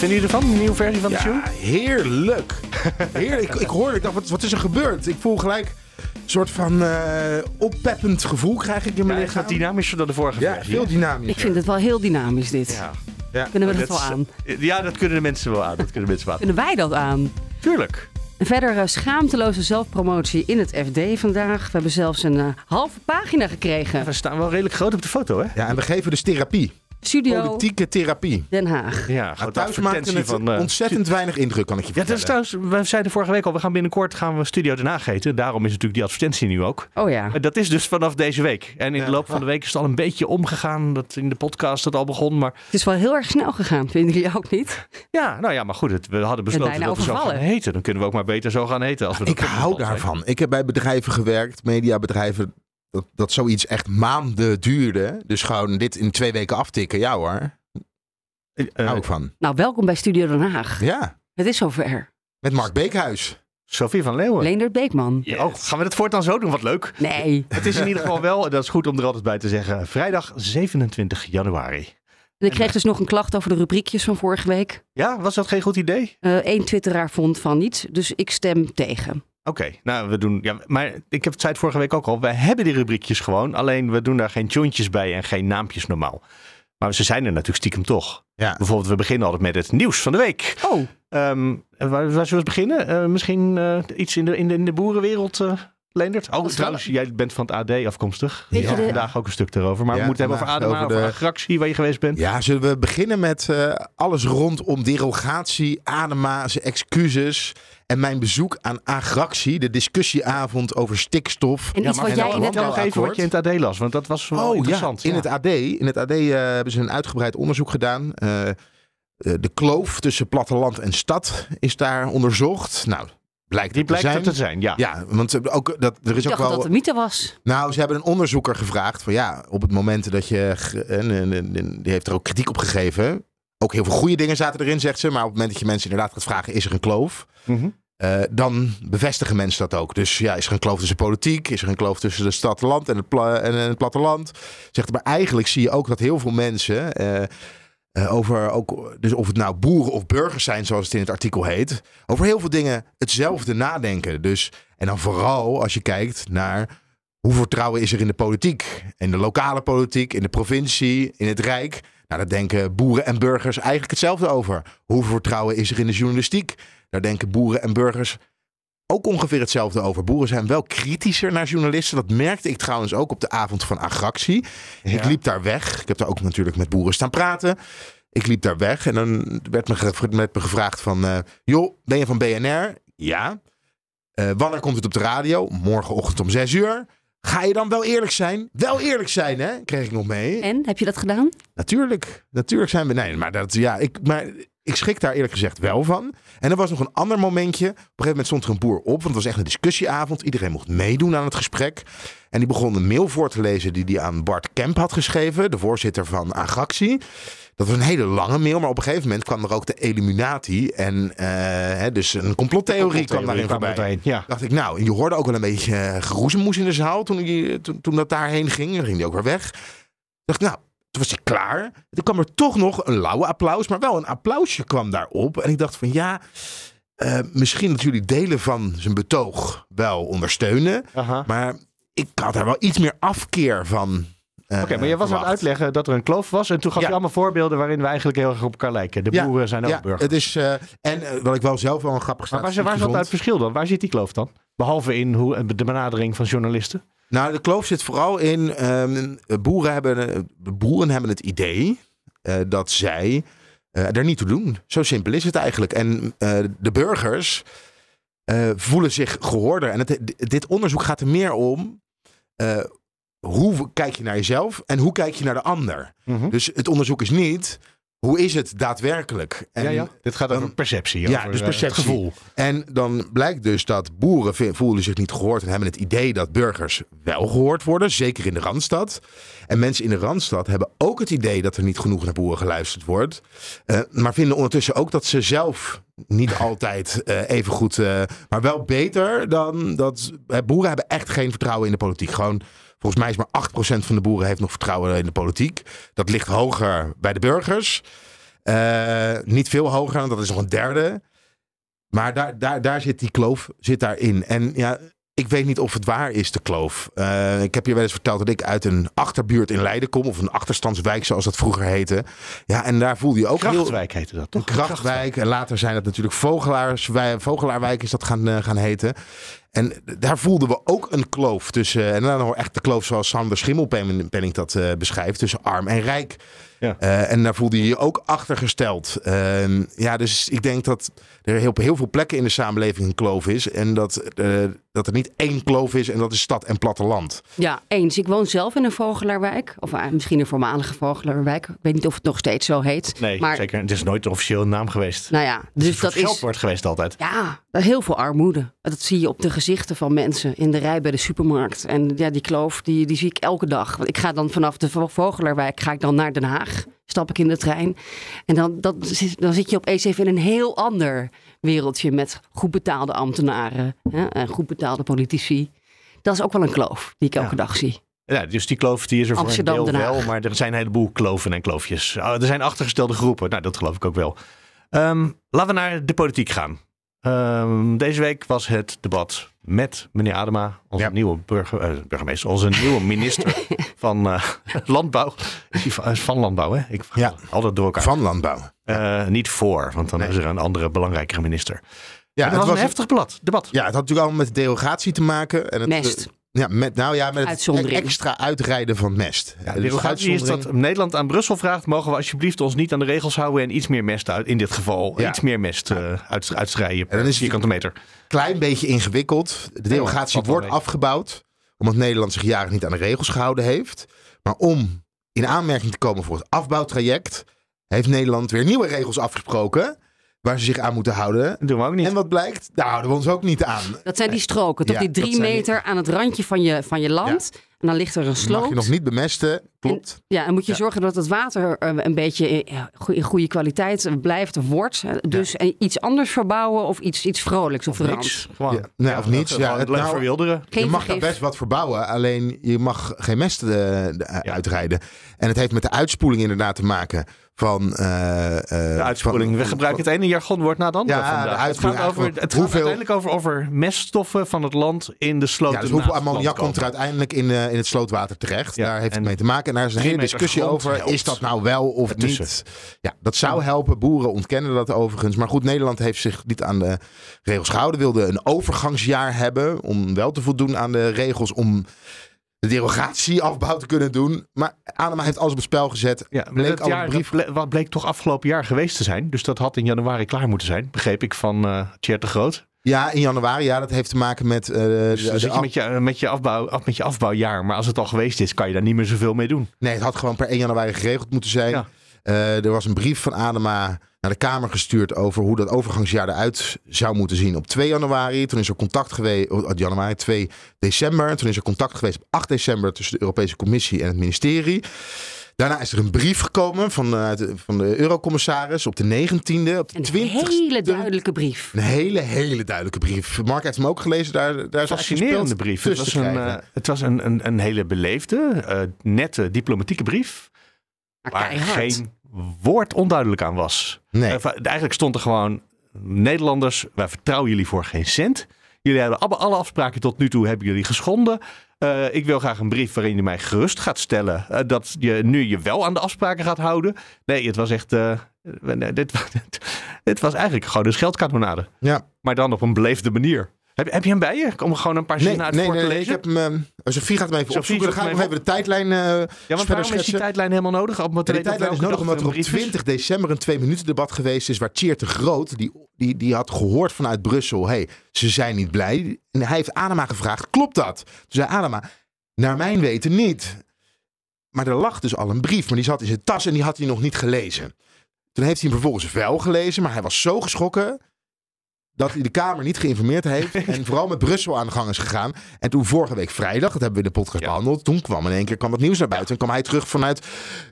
Vinden jullie ervan? Een nieuwe versie van de show? Ja, heerlijk. heerlijk. Ik, ik hoorde, ik dacht, wat, wat is er gebeurd? Ik voel gelijk een soort van eh, oppeppend gevoel krijg ik in mijn Ja, lichaam. wat dynamischer dan de vorige Ja, versie. veel hè? dynamisch. Ik vind het wel heel dynamisch dit. Ja. Ja. Kunnen we dat Dat wel aan? Ja, dat kunnen de mensen wel aan. Dat kunnen mensen wel aan. Kunnen wij dat aan? Tuurlijk. En verder eh, schaamteloze zelfpromotie in het FD vandaag. We hebben zelfs een eh, halve pagina gekregen. We staan wel redelijk groot op de foto, hè? Ja, en we geven dus therapie. Studio Politieke therapie. Den Haag. Ja, grote thuis maakte advertentie het van... eh, ontzettend weinig indruk, kan ik je Ja, dat is vertellen. trouwens, we zeiden vorige week al, we gaan binnenkort gaan we Studio Den Haag heten. Daarom is natuurlijk die advertentie nu ook. Oh ja. Eh, Dat is dus vanaf deze week. En in de loop van de week is het al een beetje omgegaan. Dat in de podcast het al begon. Maar Het is wel heel erg snel gegaan, vinden jullie ook niet? ja, nou ja, maar goed. Het, we hadden besloten dat we zo gaan heten. Dan kunnen we ook maar beter zo gaan heten. Als we dat Ik hou daarvan. Ik heb bij bedrijven gewerkt, mediabedrijven, dat, dat zoiets echt maanden duurde. Dus gewoon dit in twee weken aftikken. Ja hoor, Eh, hou ik van. Nou, welkom bij Studio Den Haag. Ja, Het is zover. met Mark Beekhuis. Sophie van Leeuwen. Leendert Beekman. Oh, gaan we het voortaan zo doen? Wat leuk. Nee. Het is in ieder geval wel, en dat is goed om er altijd bij te zeggen, vrijdag 27 januari. En ik kreeg dus nog een klacht over de rubriekjes van vorige week. Ja, was dat geen goed idee? Eén twitteraar vond van niet, dus ik stem tegen. Oké, nou we doen. Ja, maar ik heb het zei het vorige week ook al. Wij hebben die rubriekjes gewoon. Alleen we doen daar geen jointjes bij en geen naampjes normaal. Maar ze zijn er natuurlijk stiekem toch. Ja. Bijvoorbeeld, we beginnen altijd met het nieuws van de week. Oh, Ehm waar, waar zullen we beginnen? Eh, misschien eh, iets in de, in de, in de boerenwereld, eh Leendert? Oh, trouwens, jij bent van het AD afkomstig. Had de- vandaag ook een stuk erover. Maar Ja, we moeten het hebben over Adema, over, de- Agractie, waar je geweest bent. Ja, zullen we beginnen met eh, alles rondom derogatie, Adema, zijn excuses en mijn bezoek aan Agractie, de discussieavond over stikstof. en iets maar wat jij in het... nog even wat je in het AD las, want dat was wel Oh interessant. ja, in het AD, in het AD eh, hebben ze een uitgebreid onderzoek gedaan. Eh, eh, de kloof tussen platteland en stad is daar onderzocht. Nou, blijkt Die het te blijkt zijn. er te zijn, ja. Ja, want ook, dat, er Ik is ook dacht wel... dat het een mythe was. Nou, ze hebben een onderzoeker gevraagd van ja, op het moment dat je, ge- en, en- en- en die heeft er ook kritiek op gegeven. Ook heel veel goede dingen zaten erin, zegt ze. Maar op het moment dat je mensen inderdaad gaat vragen, is er een kloof? Mhm. Eh, dan bevestigen mensen dat ook. Dus ja, is er een kloof tussen politiek? Is er een kloof tussen de stad, land en het, pla- en het platteland? Zegt, maar eigenlijk zie je ook dat heel veel mensen eh, eh, over ook, dus of het nou boeren of burgers zijn, zoals het in het artikel heet, over heel veel dingen hetzelfde nadenken. Dus en dan vooral als je kijkt naar hoe vertrouwen is er in de politiek, in de lokale politiek, in de provincie, in het rijk. Nou, daar denken boeren en burgers eigenlijk hetzelfde over. Hoeveel vertrouwen is er in de journalistiek? Daar denken boeren en burgers ook ongeveer hetzelfde over. Boeren zijn wel kritischer naar journalisten. Dat merkte ik trouwens ook op de avond van Agractie. Ik liep daar weg. Ik heb daar ook natuurlijk met boeren staan praten. Ik liep daar weg en dan werd me, ge- werd me gevraagd van... eh, joh, ben je van BNR? Ja. Eh, wanneer komt het op de radio? Morgenochtend om 6 uur. Ga je dan wel eerlijk zijn? Wel eerlijk zijn, hè? Kreeg ik nog mee. En, heb je dat gedaan? Natuurlijk, natuurlijk zijn we. Nee, maar dat ja, ik, maar ik schrik daar eerlijk gezegd wel van. En er was nog een ander momentje. Op een gegeven moment stond er een boer op, want het was echt een discussieavond. Iedereen mocht meedoen aan het gesprek. En die begon een mail voor te lezen die hij aan Bart Kemp had geschreven, de voorzitter van Agractie. Dat was een hele lange mail, maar op een gegeven moment kwam er ook de Illuminati. En eh, hè, dus een complottheorie kwam daarin kwam voorbij. meteen, Ja. Dacht ik, nou, en je hoorde ook wel een beetje eh, geroezemoes in de zaal toen, die, toen, toen dat daarheen ging. Dan ging die ook weer weg. Dacht ik, nou, toen was hij klaar. Toen kwam er toch nog een lauwe applaus, maar wel een applausje kwam daarop. En ik dacht van ja, eh, misschien dat jullie delen van zijn betoog wel ondersteunen. Aha. Maar ik had er wel iets meer afkeer van. eh, Oké, maar jij was aan het verwacht. uitleggen dat er een kloof was. En toen gaf Ja. je allemaal voorbeelden waarin we eigenlijk heel erg op elkaar lijken. De Ja, boeren zijn ook Ja, burgers. het is, eh, en wat ik wel zelf wel een grappig Maar waar, waar zat het verschil dan? Waar zit die kloof dan? Behalve in hoe, de benadering van journalisten. Nou, de kloof zit vooral in. ehm, boeren, hebben, eh, boeren hebben het idee eh, dat zij eh, er niet toe doen. Zo simpel is het eigenlijk. En eh, de burgers eh, voelen zich gehoorder. En het, dit onderzoek gaat er meer om. eh, hoe kijk je naar jezelf en hoe kijk je naar de ander? Dus het onderzoek is niet. Hoe is het daadwerkelijk? En, ja, ja. Dit gaat over perceptie. Ja, dus eh, perceptie. gevoel. En dan blijkt dus dat boeren voelen zich niet gehoord en hebben het idee dat burgers wel gehoord worden, zeker in de Randstad. En mensen in de Randstad hebben ook het idee dat er niet genoeg naar boeren geluisterd wordt. Eh, maar vinden ondertussen ook dat ze zelf niet altijd eh, even goed, maar wel beter dan dat. boeren hebben echt geen vertrouwen in de politiek. Gewoon. Volgens mij is maar 8% van de boeren heeft nog vertrouwen in de politiek. Dat ligt hoger bij de burgers. Eh, niet veel hoger, dat is nog een derde. Maar daar, daar, daar zit die kloof zit daarin. En ja, ik weet niet of het waar is, de kloof. Eh, ik heb je wel eens verteld dat ik uit een achterbuurt in Leiden kom. Of een achterstandswijk, zoals dat vroeger heette. Ja, en daar voelde je ook heel... Krachtwijk heette dat, toch? Krachtwijk. En later zijn het natuurlijk Vogelaarswijk, Vogelaarwijk is dat gaan, eh, gaan heten. En daar voelden we ook een kloof tussen. En dan hoor echt de kloof zoals Sander Schimmelpenning dat eh, beschrijft. Tussen arm en rijk. Ja. Eh, en daar voelde je je ook achtergesteld. Ehm, ja, dus ik denk dat er op heel veel plekken in de samenleving een kloof is. En dat, eh, dat er niet één kloof is en dat is stad en platteland. Ja, eens. Ik woon zelf in een Vogelaarwijk. Of misschien een voormalige Vogelaarwijk. Ik weet niet of het nog steeds zo heet. Nee, maar, zeker. Het is nooit een officieel naam geweest. Nou ja, dus Het dat geld is... wordt geweest altijd. Ja, heel veel armoede. Dat zie je op de gezichten van mensen in de rij bij de supermarkt. En ja, die kloof, die, die zie ik elke dag. Want ik ga dan vanaf de Vo- Vogelaarwijk ga ik dan naar Den Haag. Stap ik in de trein. En dan, dat, zit- dan zit je opeens even in een heel ander wereldje met goed betaalde ambtenaren hè, en goed betaalde politici. Dat is ook wel een kloof die ik elke Ja. dag zie. Ja, dus die kloof die is er Amsterdam, voor een deel wel, maar er zijn een heleboel kloven en kloofjes. Oh, Er zijn achtergestelde groepen, nou dat geloof ik ook wel. Ehm, laten we naar de politiek gaan. Ehm, deze week was het debat met meneer Adema, onze Ja. nieuwe burger, eh, burgemeester, onze nieuwe minister van eh, Landbouw. Is die van, is van Landbouw, hè? Ik Ja. altijd door elkaar. Van landbouw. Eh, niet voor, want dan Nee. is er een andere belangrijkere minister. Ja, het was een heftig debat. debat. Ja, het had natuurlijk allemaal met derogatie te maken. En het, Mest. Ja, met, nou ja, met het extra uitrijden van mest. Ja, Dus de derogatie is dat Nederland aan Brussel vraagt: mogen we alsjeblieft ons niet aan de regels houden en iets meer mest uit, in dit geval, Ja. iets meer mest eh uit, uitstrijden per dan is het vierkante meter. klein beetje ingewikkeld. De derogatie wordt mee. afgebouwd. Omdat Nederland zich jaren niet aan de regels gehouden heeft. Maar om in aanmerking te komen voor het afbouwtraject. heeft Nederland weer nieuwe regels afgesproken. Waar ze zich aan moeten houden. Dat doen we ook niet. En wat blijkt? Daar houden we ons ook niet aan. Dat zijn die stroken, toch Ja, die drie die- meter aan het randje van je, van je land. En dan ligt er een Mag sloot. je nog niet bemesten. Klopt. Ja, en moet je Ja. zorgen dat het water eh, een beetje in, goe- in goede kwaliteit eh, blijft of wordt. Eh, Dus eh, iets anders verbouwen of iets, iets vrolijks rand. Niks. Gewoon. Ja, nee, of niets. Ja, het nou- verwilderen. Je mag daar best wat verbouwen, alleen je mag geen mest eh, de- uitrijden. En het heeft met de uitspoeling inderdaad te maken van... eh, eh, De uitspoeling. van- We gebruiken het ene jargonwoord na het andere Ja, vandaag. Het gaat, over, het gaat hoeveel- uiteindelijk over, over meststoffen van het land in de sloten. Ja, dus hoeveel ammoniak komt er uiteindelijk in, eh, in het slootwater terecht? Ja, daar heeft het mee te maken. En daar is een hele discussie over. helpt Is dat nou wel of ertussen. niet? Ja, dat zou helpen. Boeren ontkennen dat overigens. Maar goed, Nederland heeft zich niet aan de regels gehouden. Wilde een overgangsjaar hebben om wel te voldoen aan de regels om de derogatieafbouw te kunnen doen. Maar Adema heeft alles op het spel gezet. Ja, Bleek dat jaar, brief- dat bleek toch afgelopen jaar geweest te zijn. Dus dat had in januari klaar moeten zijn. Begreep ik van eh Tjert de Groot. Ja, in januari. Ja, dat heeft te maken met... eh, Dus de- dan de zit je af- met je, met, je afbouw, af met je afbouwjaar. Maar als het al geweest is, kan je daar niet meer zoveel mee doen. Nee, het had gewoon per 1 januari geregeld moeten zijn. Ja. Eh, er was een brief van Adema naar de Kamer gestuurd over hoe dat overgangsjaar eruit zou moeten zien op 2 januari. Toen is er contact geweest, oh, januari 2 december. Toen is er contact geweest op 8 december tussen de Europese Commissie en het ministerie. Daarna is er een brief gekomen van, eh, de- van de eurocommissaris op de 19e. Op de Een 20 hele duidelijke brief. Een hele, hele duidelijke brief. Mark heeft hem ook gelezen. Daar, daar is Fascinerende brief. Het was, een, eh, het was een, een, een hele beleefde, nette diplomatieke brief. Waar keihard. geen woord onduidelijk aan was. nee. Eh, eigenlijk stond er gewoon: Nederlanders, wij vertrouwen jullie voor geen cent. Jullie hebben alle, alle afspraken tot nu toe hebben jullie geschonden. Eh, ik wil graag een brief waarin je mij gerust gaat stellen eh, dat je nu je wel aan de afspraken gaat houden. Nee, het was echt. eh, nee, dit, dit was eigenlijk gewoon een scheldkanonade. Ja. Maar dan op een beleefde manier. Heb, heb je hem bij je? Om gewoon een paar Nee, zinnen uit nee, voor nee, te nee, lezen? ik heb hem. eh, Sophie gaat hem even Sophie opzoeken. Dan ga ik nog even de tijdlijn. eh Ja, want verder waarom is die tijdlijn helemaal nodig? Op tijdlijn is nodig omdat er op een brief is? 20 december een twee minuten debat geweest is waar Tjeerd de Groot, die, die, die had gehoord vanuit Brussel, hey, ze zijn niet blij. En hij heeft Adema gevraagd, klopt dat? Toen zei Adema, naar mijn weten niet. Maar er lag dus al een brief, maar die zat in zijn tas en die had hij nog niet gelezen. Toen heeft hij hem vervolgens wel gelezen, maar hij was zo geschrokken dat hij de Kamer niet geïnformeerd heeft. en vooral met Brussel aan de gang is gegaan. En toen vorige week vrijdag, dat hebben we in de podcast Ja. behandeld. Toen kwam in één keer kwam het nieuws naar buiten. En kwam hij terug vanuit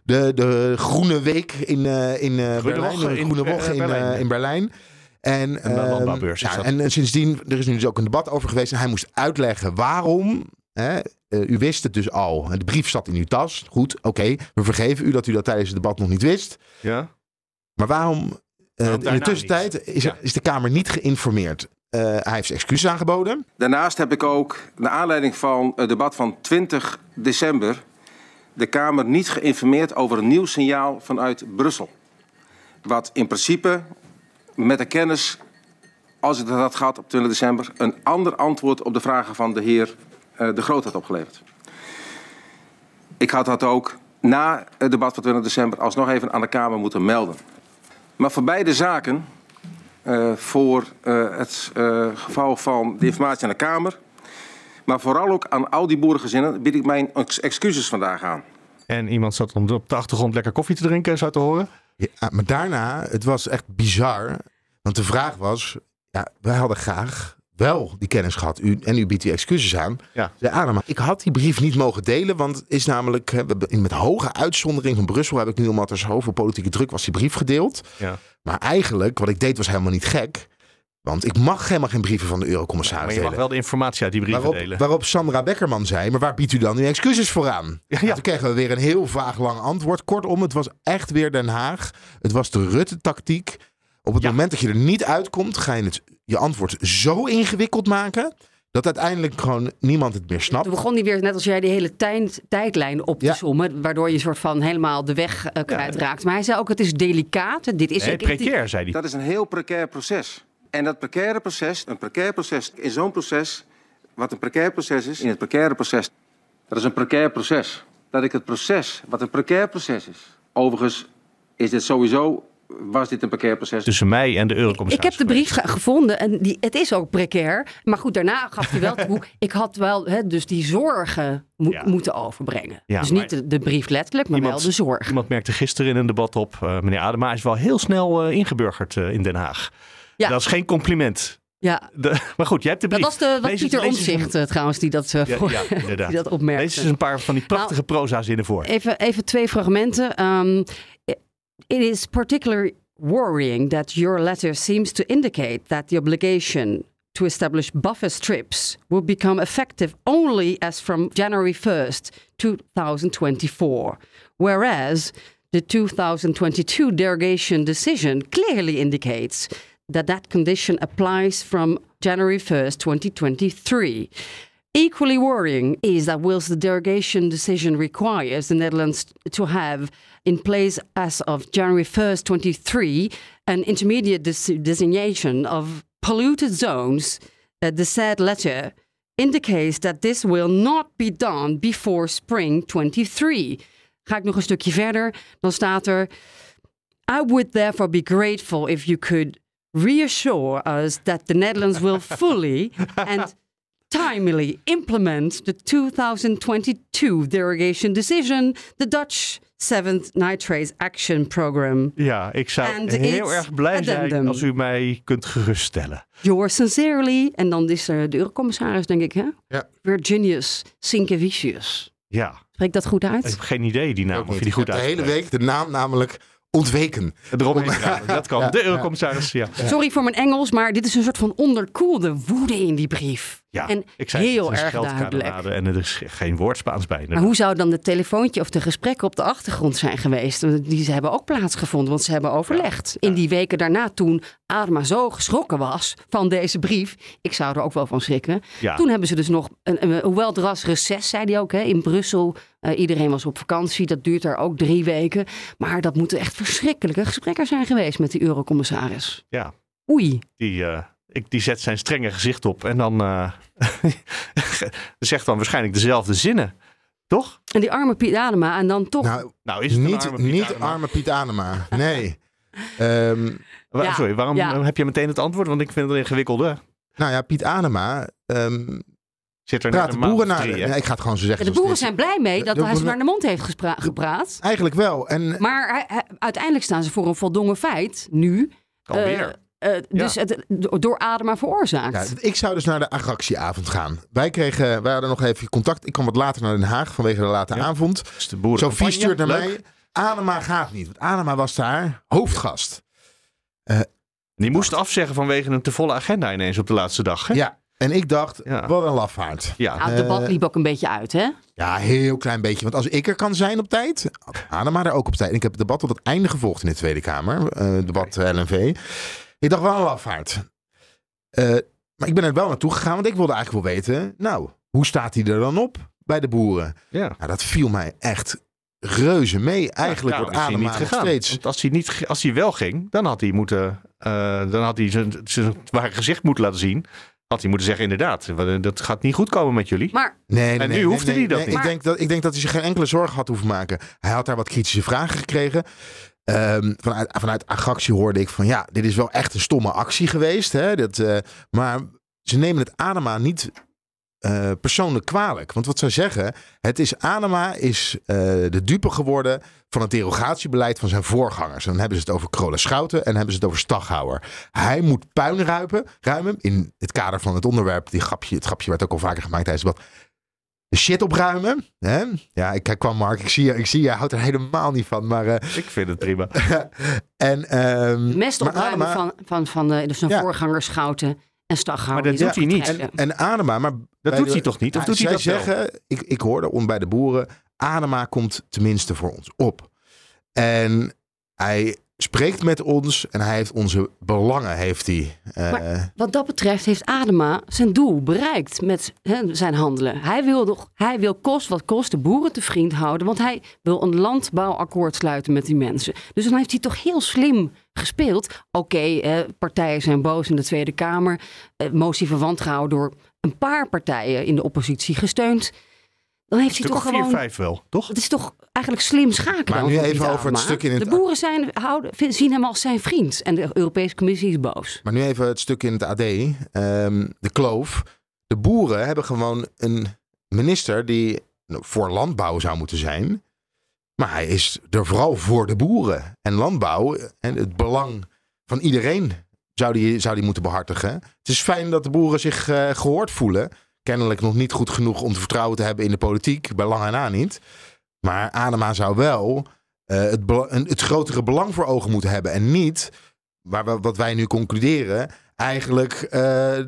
de, de Groene Week in, eh, in eh, Berlijn. In Woche in, Berlijn, eh, ja. in Berlijn. En, ehm, landbouwbeurs ja, en, en sindsdien, er is nu dus ook een debat over geweest. En hij moest uitleggen waarom. Hè, eh, u wist het dus al. De brief zat in uw tas. Goed, oké. We vergeven u dat u dat tijdens het debat nog niet wist. Ja? Maar waarom? Eh, in de tussentijd is, Ja. is de Kamer niet geïnformeerd. Eh, hij heeft excuses aangeboden. Daarnaast heb ik ook, naar aanleiding van het debat van 20 december, de Kamer niet geïnformeerd over een nieuw signaal vanuit Brussel. Wat in principe met de kennis, als ik dat had gehad op 20 december, een ander antwoord op de vragen van de heer eh, De Groot had opgeleverd. Ik had dat ook na het debat van 20 december alsnog even aan de Kamer moeten melden. Maar voor beide zaken eh, voor eh, het eh, geval van de informatie aan de Kamer. Maar vooral ook aan al die boerengezinnen bied ik mijn ex- excuses vandaag aan. En iemand zat om op de achtergrond lekker koffie te drinken, zou te horen. Ja, maar daarna, het was echt bizar. Want de vraag was, ja, wij hadden graag wel die kennis gehad. U, en u biedt die excuses aan. Ja. Zei Adema, ik had die brief niet mogen delen, want is namelijk, hè, met hoge uitzondering van Brussel heb ik nu, omdat er zoveel politieke druk was, die brief gedeeld. Ja. Maar eigenlijk, wat ik deed was helemaal niet gek. Want ik mag helemaal geen brieven van de eurocommissaris Maar je mag delen. wel de informatie uit die brieven Waarop, delen. waarop Sandra Beckerman zei, maar waar biedt u dan uw excuses voor aan? Ja, ja. Toen kregen we weer een heel vaag lang antwoord. Kortom, het was echt weer Den Haag. Het was de Rutte-tactiek. Op het moment dat je er niet uitkomt, ga je het, je antwoord zo ingewikkeld maken... dat uiteindelijk gewoon niemand het meer snapt. Toen begon hij weer, net als jij, die hele tijd, tijdlijn op te Ja. sommen. Waardoor je een soort van helemaal de weg eh, kwijtraakt. Maar hij zei ook, het is delicaat. Dit is Nee, ik- precair, zei hij. Dat is een heel precair proces. En dat precaire proces, een precair proces, in zo'n proces, wat een precair proces is, in het precaire proces, dat is een precair proces. Dat ik het proces, wat een precair proces is. Overigens is dit sowieso, was dit een precair proces. Tussen mij en de Ik eurocommissaris. heb de brief ge- gevonden en die, het is ook precair. Maar goed, daarna gaf hij wel toe. Ik had wel hè, dus die zorgen mo- Ja. moeten overbrengen. Ja, dus niet de, de brief letterlijk, maar Iemand- wel de zorg. Iemand merkte gisteren in een debat op, eh, meneer Adema is wel heel snel eh, ingeburgerd eh, in Den Haag. Ja. Dat is geen compliment. Ja, De- maar goed, jij hebt de dat brief. was de, wat Lees- Pieter een- eh, trouwens die dat, eh, Ja, voor- ja, inderdaad. die dat opmerkte. Lees eens een paar van die prachtige proza-zinnen voor. Even, even twee fragmenten. Um, it is particularly worrying that your letter seems to indicate that the obligation to establish buffer strips will become effective only as from January 1st, 2024, whereas the 2022 derogation decision clearly indicates that that condition applies from January 1st, 2023. Equally worrying is that whilst the derogation decision requires the Netherlands to have in place as of January 1st, 23, an intermediate des- designation of polluted zones, uh, the said letter indicates that this will not be done before spring 23. Ga ik nog een stukje verder, dan staat er. I would therefore be grateful if you could reassure us that the Netherlands will fully and timely implement the 2022 derogation decision, the Dutch Seventh Nitrates Action Program. Ja, ik zou And heel erg blij zijn als u mij kunt geruststellen. Yours sincerely. En dan is er de eurocommissaris, denk ik, hè? Ja. Virginius Sinkevicius. Ja, Spreek dat goed ik uit? heb geen idee die naam, of je die goed Ik heb de hele week de naam namelijk ontweken. Eromheen gaan, dat kan. Ja, de ja. eurocommissaris, ja. Sorry voor mijn Engels, maar dit is een soort van onderkoelde woede in die brief. Ja. en ik zei, heel het erg duidelijk. En er is geen woord Spaans bij. Maar hoe zou dan de telefoontje of de gesprekken op de achtergrond zijn geweest? Die ze hebben ook plaatsgevonden, want ze hebben overlegd. In die weken daarna, toen Adema zo geschrokken was van deze brief. Ik zou er ook wel van schrikken. Ja. Toen hebben ze dus nog, een, een- hoewel er was reces, zei hij ook, hè, in Brussel. eh, iedereen was op vakantie, dat duurt daar ook drie weken. Maar dat moeten echt verschrikkelijke gesprekken zijn geweest met die eurocommissaris. Ja, Oei. die, eh, ik, die zet zijn strenge gezicht op. En dan eh, zegt dan waarschijnlijk dezelfde zinnen. Toch? En die arme Piet Adema, en dan toch... Nou, Nou, is het een niet, arme Piet niet Adema? arme Piet Anema. Nee. Ehm, Wa- Ja, Sorry, waarom ja. heb je meteen het antwoord? Want ik vind het een ingewikkelde. nou ja, Piet Anema. ehm, Zit er Praat de boeren naar. drie, hè? Nee, ik ga het gewoon zo zeggen. de boeren zijn blij mee dat De hij ze naar de mond heeft gepraat. Eigenlijk wel. En Maar hij- hij- uiteindelijk staan ze voor een voldongen feit nu. Alweer. Eh, dus het, door Adema veroorzaakt. Ja, ik zou dus naar de agractieavond gaan. Wij, kregen, wij hadden nog even contact. Ik kwam wat later naar Den Haag vanwege de late Ja. avond. Dus de boeren Sophie stuurt naar Leuk. mij. Adema gaat niet. Want Adema was daar hoofdgast. Die moest afzeggen vanwege een te volle agenda ineens op de laatste dag. Hè? Ja. En ik dacht, Ja. wat een lafaard. Ja. Nou, het debat Eh, liep ook een beetje uit, hè? Ja, heel klein beetje. Want als ik er kan zijn op tijd, Adema er ook op tijd. En ik heb het debat tot het einde gevolgd in de Tweede Kamer. eh, debat LNV. Ik dacht wel een lafaard. Eh, maar ik ben er wel naartoe gegaan, want ik wilde eigenlijk wel weten... Nou, hoe staat hij er dan op bij de boeren? ja. Nou, dat viel mij echt reuze mee. Eigenlijk Ja, wordt Adema gegaan. steeds... Want als hij, niet, als hij wel ging, dan had hij moeten. eh, dan had hij zijn, zijn ware gezicht moeten laten zien. Had hij moeten zeggen, inderdaad, wa- dat gaat niet goed komen met jullie. Maar Nee, nee, En nee, nu nee, hoefde nee, hij dat nee. niet. Ik denk dat, ik denk dat hij zich geen enkele zorgen had hoeven maken. Hij had daar wat kritische vragen gekregen. Ehm, vanuit, vanuit Agractie hoorde ik van ja, dit is wel echt een stomme actie geweest. Hè? Dat, eh, maar ze nemen het Adema niet eh, persoonlijk kwalijk. Want wat zij zeggen, het is Adema is eh, de dupe geworden van het derogatiebeleid van zijn voorgangers. Dan hebben ze het over Krola Schouten en hebben ze het over Staghouwer. Hij moet puin ruimen, in het kader van het onderwerp. Die grapje, het grapje werd ook al vaker gemaakt tijdens het. De shit opruimen. Hè? Ja, ik kwam Mark. Ik zie je, ik zie je houdt er helemaal niet van. Maar, eh, Ik vind het prima. en, ehm, mest maar opruimen Adema- van, van, van de, dus zijn Ja. voorgangers Schouten en Staghouwer. Maar dat doet hij niet. En Adema, maar... bij doet de- hij toch niet? Of Ja, doet hij dat wel? zeggen, ik, ik hoorde on bij de boeren, Adema komt tenminste voor ons op. En hij spreekt met ons en hij heeft onze belangen, heeft hij. eh, Maar- Wat dat betreft heeft Adema zijn doel bereikt met zijn handelen. Hij wil, nog, hij wil kost wat kost de boeren te vriend houden. Want hij wil een landbouwakkoord sluiten met die mensen. Dus dan heeft hij toch heel slim gespeeld. Oké, partijen zijn boos in de Tweede Kamer. Eh, motie van wantrouwen door een paar partijen in de oppositie gesteund. Dan heeft hij toch vier, gewoon... vijf wel, toch? Het is toch eigenlijk slim schakelen. Maar nu even over het stuk in het- De boeren zijn, houden, zien hem als zijn vriend. En de Europese Commissie is boos. Maar nu even het stuk in het AD. ehm, de kloof. De boeren hebben gewoon een minister die voor landbouw zou moeten zijn. Maar hij is er vooral voor de boeren. En landbouw en het belang van iedereen zou die, zou die moeten behartigen. Het is fijn dat de boeren zich eh, gehoord voelen. Kennelijk nog niet goed genoeg om te vertrouwen te hebben in de politiek. Bij lang en na niet. Maar Adema zou wel eh, het, het grotere belang voor ogen moeten hebben. En niet, waar we, wat wij nu concluderen, eigenlijk eh,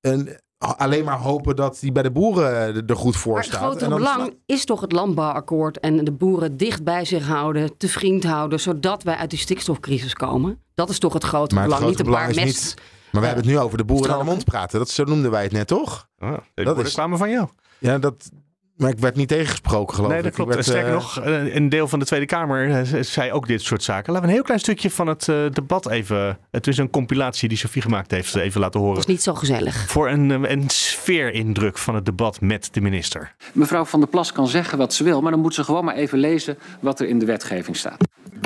een, alleen maar hopen dat die bij de boeren er goed voor Maar het staat. grotere En dan belang is toch het landbouwakkoord en de boeren dicht bij zich houden, te vriend houden, zodat wij uit die stikstofcrisis komen. Dat is toch het grote Maar het belang, grote niet een paar belang mest. Maar we hebben het nu over de boeren naar de mond praten. Dat, zo noemden wij het net, toch? Ah, de Dat is- kwamen van jou. Ja, dat... Maar ik werd niet tegengesproken, geloof Nee, ik. dat Ik klopt. werd, Sterker eh, nog, eh, een deel van de Tweede Kamer eh, zei ook dit soort zaken. Laten we een heel klein stukje van het debat even... Het is een compilatie die Sofie gemaakt heeft, even laten Dat horen. is niet zo gezellig. Voor een, een sfeerindruk van het debat met de minister. Mevrouw Van der Plas kan zeggen wat ze wil, maar dan moet ze gewoon maar even lezen wat er in de wetgeving staat.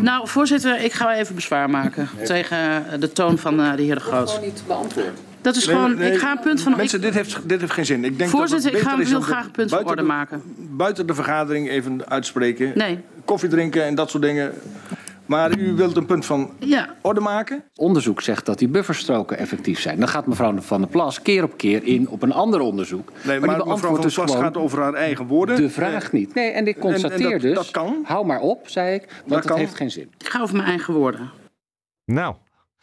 Nou, voorzitter, ik ga even bezwaar maken tegen eh, de toon van eh, de heer De Groot. Dat is gewoon, ik ga een punt van... Mensen, ik- dit heeft, dit heeft geen zin. Ik denk Voorzitter, dat ik ga, is wil graag een punt van orde de- maken. Buiten de vergadering even uitspreken. Nee, Koffie drinken en dat soort dingen. Maar u wilt een punt van ja. orde maken? Onderzoek zegt dat die bufferstroken effectief zijn. Dan gaat mevrouw Van der Plas keer op keer in op een ander onderzoek. Nee, maar, mevrouw van der dus Plas gaat over haar eigen woorden. de vraag niet. Nee, en ik constateer dat- dus, dat kan. hou maar op, zei ik, want Dat het heeft geen zin. Ik ga over mijn eigen woorden. Nou,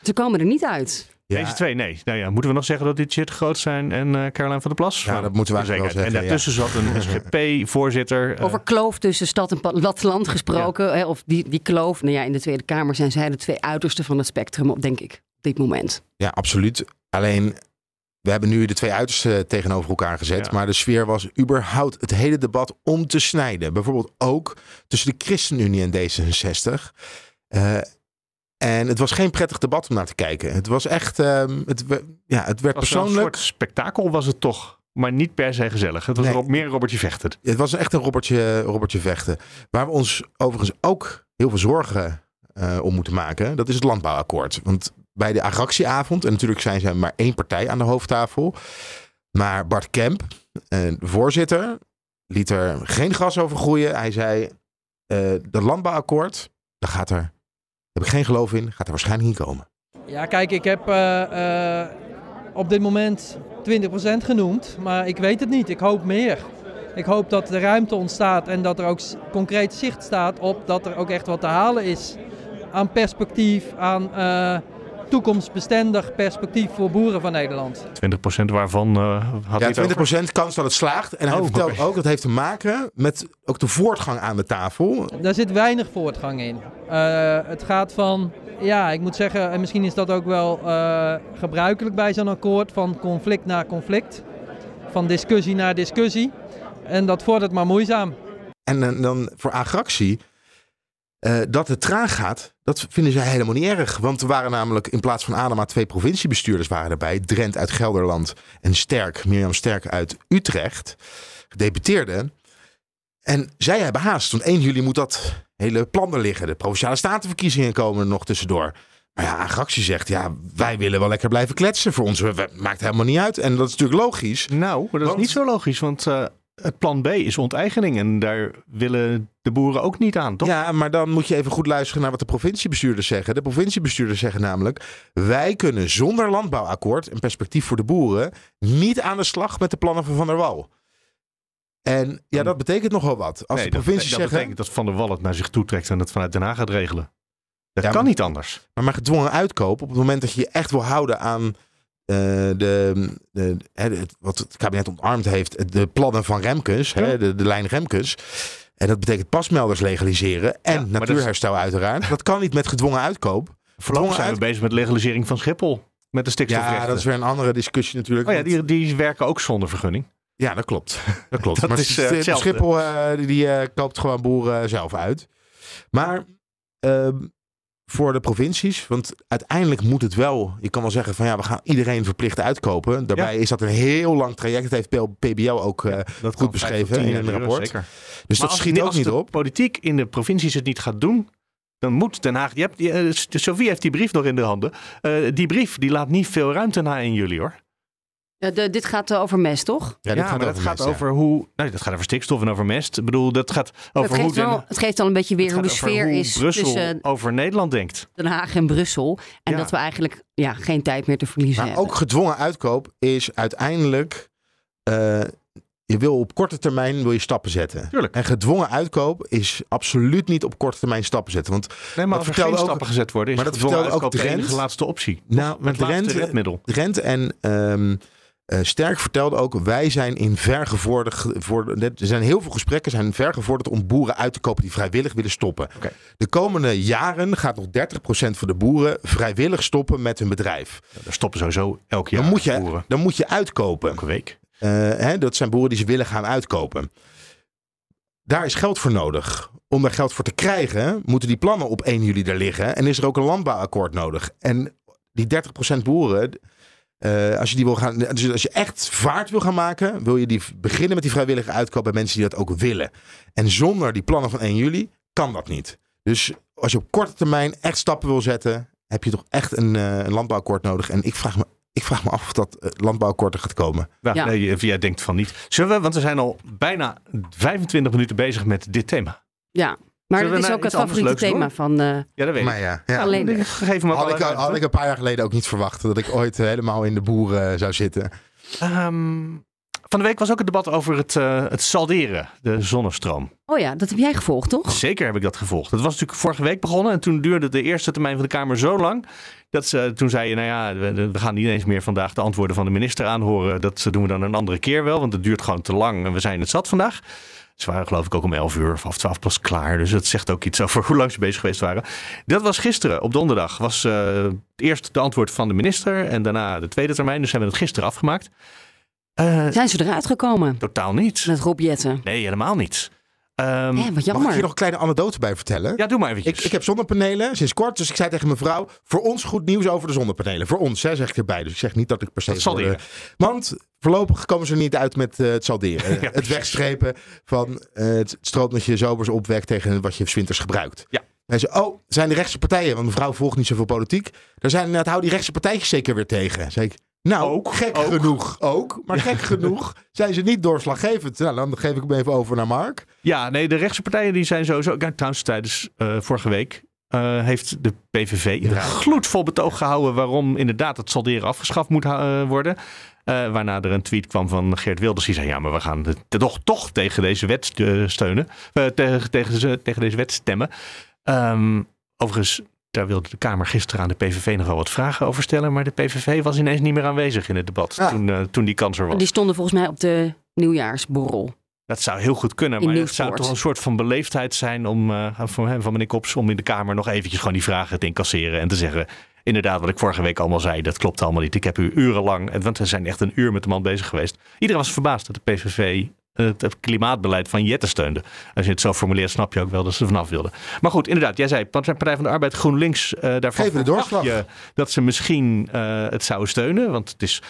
Ze komen er niet uit. Ja, deze twee, nee. Nou ja, moeten we nog zeggen dat dit shit groot zijn en eh Caroline van der Plas? Ja, dat moeten we eigenlijk wel En zeggen, daartussen zat een SGP-voorzitter. eh, Over kloof tussen stad en platteland gesproken. Hè, of die, die kloof. Nou ja, in de Tweede Kamer zijn zij de twee uitersten van het spectrum, op, denk ik, op dit moment. Ja, absoluut. Alleen, we hebben nu de twee uitersten tegenover elkaar gezet. Ja. Maar de sfeer was überhaupt het hele debat om te snijden. Bijvoorbeeld ook tussen de ChristenUnie en D66. Eh, en het was geen prettig debat om naar te kijken. Het was echt, ehm, het, ja, het werd was persoonlijk. Een soort spektakel was het toch. Maar niet per se gezellig. Het was Nee. Meer Robertje Vechten. Het was echt een robbertje, robbertje vechten. Waar we ons overigens ook heel veel zorgen eh, om moeten maken, dat is het landbouwakkoord. Want bij de agractieavond, en natuurlijk zijn ze maar één partij aan de hoofdtafel, Maar Bart Kemp, de voorzitter, liet er geen gras over groeien. Hij zei, eh dat landbouwakkoord, daar gaat er, heb ik geen geloof in, gaat er waarschijnlijk niet komen. Ja, kijk, ik heb eh, eh, op dit moment 20% genoemd, maar ik weet het niet. Ik hoop meer. Ik hoop dat er ruimte ontstaat en dat er ook concreet zicht staat op dat er ook echt wat te halen is aan perspectief, aan eh, toekomstbestendig perspectief voor boeren van Nederland. 20% waarvan eh, had hij Ja, het over? 20% kans dat het slaagt. En hij Oh, vertelt ook, dat heeft te maken met ook de voortgang aan de tafel. Daar zit weinig voortgang in. Eh, het gaat van, ja, ik moet zeggen, en misschien is dat ook wel eh, gebruikelijk bij zo'n akkoord, van conflict naar conflict, van discussie naar discussie. En dat vordert maar moeizaam. En dan voor agractie, eh, dat het traag gaat, dat vinden zij helemaal niet erg. Want er waren namelijk in plaats van Adema twee provinciebestuurders waren erbij. Drent uit Gelderland en Sterk, Mirjam Sterk uit Utrecht, gedeputeerden. En zij hebben haast, want 1 juli moet dat hele plan er liggen. De Provinciale Statenverkiezingen komen er nog tussendoor. Maar ja, agractie zegt, ja, wij willen wel lekker blijven kletsen. Voor ons we- we- maakt helemaal niet uit. En dat is natuurlijk logisch. Nou, dat Want- is niet zo logisch, want eh, het plan B is onteigening en daar willen de boeren ook niet aan, toch? Ja, maar dan moet je even goed luisteren naar wat de provinciebestuurders zeggen. De provinciebestuurders zeggen namelijk: wij kunnen zonder landbouwakkoord en perspectief voor de boeren niet aan de slag met de plannen van Van der Wal. En ja, dat betekent nogal wat. Als Nee, de dat, provincies dat zeggen, betekent dat Van der Wal het naar zich toe trekt en het vanuit Den Haag gaat regelen. Dat Ja, kan maar- niet anders. maar, maar gedwongen uitkoop, op het moment dat je je echt wil houden aan de, de, hè, het- wat het kabinet ontarmd heeft, de plannen van Remkes, hè, de, de lijn Remkes. En dat betekent pasmelders legaliseren en Ja, maar dat is- natuurherstel uiteraard. Dat kan niet met gedwongen uitkoop. Voorlopig zijn we bezig met legalisering van Schiphol. Met de stikstofrechten. Ja, dat is weer een andere discussie natuurlijk. Oh ja, die, die werken ook zonder vergunning. Ja, dat klopt. Dat klopt. Dat maar is, eh. Schiphol eh, die, eh, koopt gewoon boeren zelf uit. Maar ehm, voor de provincies, want uiteindelijk moet het wel. Je kan wel zeggen van ja, we gaan iedereen verplicht uitkopen. Daarbij is dat een heel lang traject. Dat heeft PBL ook eh, Dat goed beschreven in een rapport. Zeker. Dus Maar dat schiet ook als niet de op. politiek in de provincies het niet gaat doen, dan moet Den Haag... Je hebt, eh, Sophie heeft die brief nog in de handen. Eh, die brief die laat niet veel ruimte na in juli hoor. Ja, de- dit gaat eh, over mest, toch? Ja, dit Ja, gaat maar over dat gaat mest, ja. over hoe... Nee, dat gaat over stikstof en over mest. Ik bedoel, dat gaat over het, geeft wel, het geeft al een beetje weer hoe de sfeer hoe is Brussel tussen over Nederland denkt. Den Haag en Brussel. En Ja. dat we eigenlijk ja, geen tijd meer te verliezen Maar hebben. ook gedwongen uitkoop is uiteindelijk. eh, je wil op korte termijn wil je stappen zetten. Tuurlijk. En gedwongen uitkoop is absoluut niet op korte termijn stappen zetten. Want Nee, maar Dat als er vertelde geen ook- stappen gezet worden, is maar dat gedwongen vertelde ook de laatste optie. nou, met Drent, redmiddel. Drent en ehm, eh, Sterk vertelde ook, wij zijn in vergevorderd, voor, er zijn heel veel gesprekken zijn vergevorderd om boeren uit te kopen die vrijwillig willen stoppen. De komende jaren gaat nog 30% van de boeren vrijwillig stoppen met hun bedrijf. Daar stoppen sowieso elk jaar Dan moet je, boeren. dan moet je uitkopen. Elke week. Eh, hè, dat zijn boeren die ze willen gaan uitkopen. Daar is geld voor nodig. Om daar geld voor te krijgen, moeten die plannen op 1 juli er liggen. En is er ook een landbouwakkoord nodig. En die 30% boeren, eh, als je die wil gaan. Dus als je echt vaart wil gaan maken, wil je die beginnen met die vrijwillige uitkoop bij mensen die dat ook willen. En zonder die plannen van 1 juli kan dat niet. Dus als je op korte termijn echt stappen wil zetten, heb je toch echt een, eh, een landbouwakkoord nodig. En ik vraag me, ik vraag me af of dat eh, landbouwakkoord er gaat komen. Nou, Ja. nee, jij denkt van niet. Zullen we, want we zijn al bijna 25 minuten bezig met dit thema. Ja, maar het is ook het favoriete thema doen? van... eh, Ja, dat weet Maar ik. ja, ja. Alleen- Ik Geef hem ook Had ik, had ik een paar jaar geleden ook niet verwacht dat ik ooit eh, helemaal in de boeren zou zitten. Ehm, van de week was ook het debat over het, eh, het salderen, de zonnestroom. Oh ja, dat heb jij gevolgd, toch? Zeker heb ik dat gevolgd. Dat was natuurlijk vorige week begonnen en toen duurde de eerste termijn van de Kamer zo lang. Dat ze, toen zei je, nou ja, we, we gaan niet eens meer vandaag de antwoorden van de minister aanhoren. Dat doen we dan een andere keer wel, want het duurt gewoon te lang en we zijn het zat vandaag. Ze waren geloof ik ook om 11 uur of half 12 pas klaar. Dus dat zegt ook iets over hoe lang ze bezig geweest waren. Dat was gisteren, op donderdag, was eh, eerst de antwoord van de minister en daarna de tweede termijn. Dus hebben we het gisteren afgemaakt. Eh, Zijn ze eruit gekomen totaal niet. met Rob Jetten? Nee, helemaal niet. Hé, wat Mag ik jammer. hier nog een kleine anekdote bij vertellen? ja, doe maar eventjes. Ik, ik heb zonnepanelen sinds kort, dus ik zei tegen mijn vrouw: voor ons goed nieuws over de zonnepanelen. Voor ons, hè, zeg ik erbij. Dus ik zeg niet dat ik per se. Dat de- leren. Want voorlopig komen ze er niet uit met eh, het salderen. Ja, het wegstrepen van eh, het stroom dat je zomers opwekt tegen wat je winters gebruikt. Ja. Hij zei: Oh, zijn de rechtse partijen, want mevrouw volgt niet zoveel politiek. Daar zijn inderdaad, hou die rechtse partijtjes zeker weer tegen. Ik. Nou, Ook, gek ook. genoeg ook. Maar gek genoeg zijn ze niet doorslaggevend. Nou, dan geef ik hem even over naar Mark. Ja, nee, de rechtse partijen die zijn sowieso... Kijk, trouwens, tijdens eh, vorige week eh, heeft de PVV een gloedvol betoog gehouden... waarom inderdaad het salderen afgeschaft moet eh, worden. Waarna er een tweet kwam van Geert Wilders. Die zei, ja, maar we gaan toch, toch tegen deze wet steunen. Tegen, tegen, ze- tegen deze wet stemmen. Ehm, overigens, daar wilde de Kamer gisteren aan de PVV nog wel wat vragen over stellen. Maar de PVV was ineens niet meer aanwezig in het debat Ja. toen, eh, toen die kans er was. Die stonden volgens mij op de nieuwjaarsborrel. Dat zou heel goed kunnen. In Maar het zou toch een soort van beleefdheid zijn om eh, van, hem, van meneer Kops om in de Kamer nog eventjes gewoon die vragen te incasseren. En te zeggen, inderdaad, wat ik vorige week allemaal zei, dat klopt allemaal niet. Ik heb u urenlang, en- want we zijn echt een uur met de man bezig geweest. Iedereen was verbaasd dat de PVV het, klimaatbeleid van Jette steunde. Als je het zo formuleert, snap je ook wel dat ze vanaf wilden. Maar goed, inderdaad, jij zei, Partij van de Arbeid, GroenLinks, eh daarvan de doorslag. je dat ze misschien eh, het zouden steunen. Want het is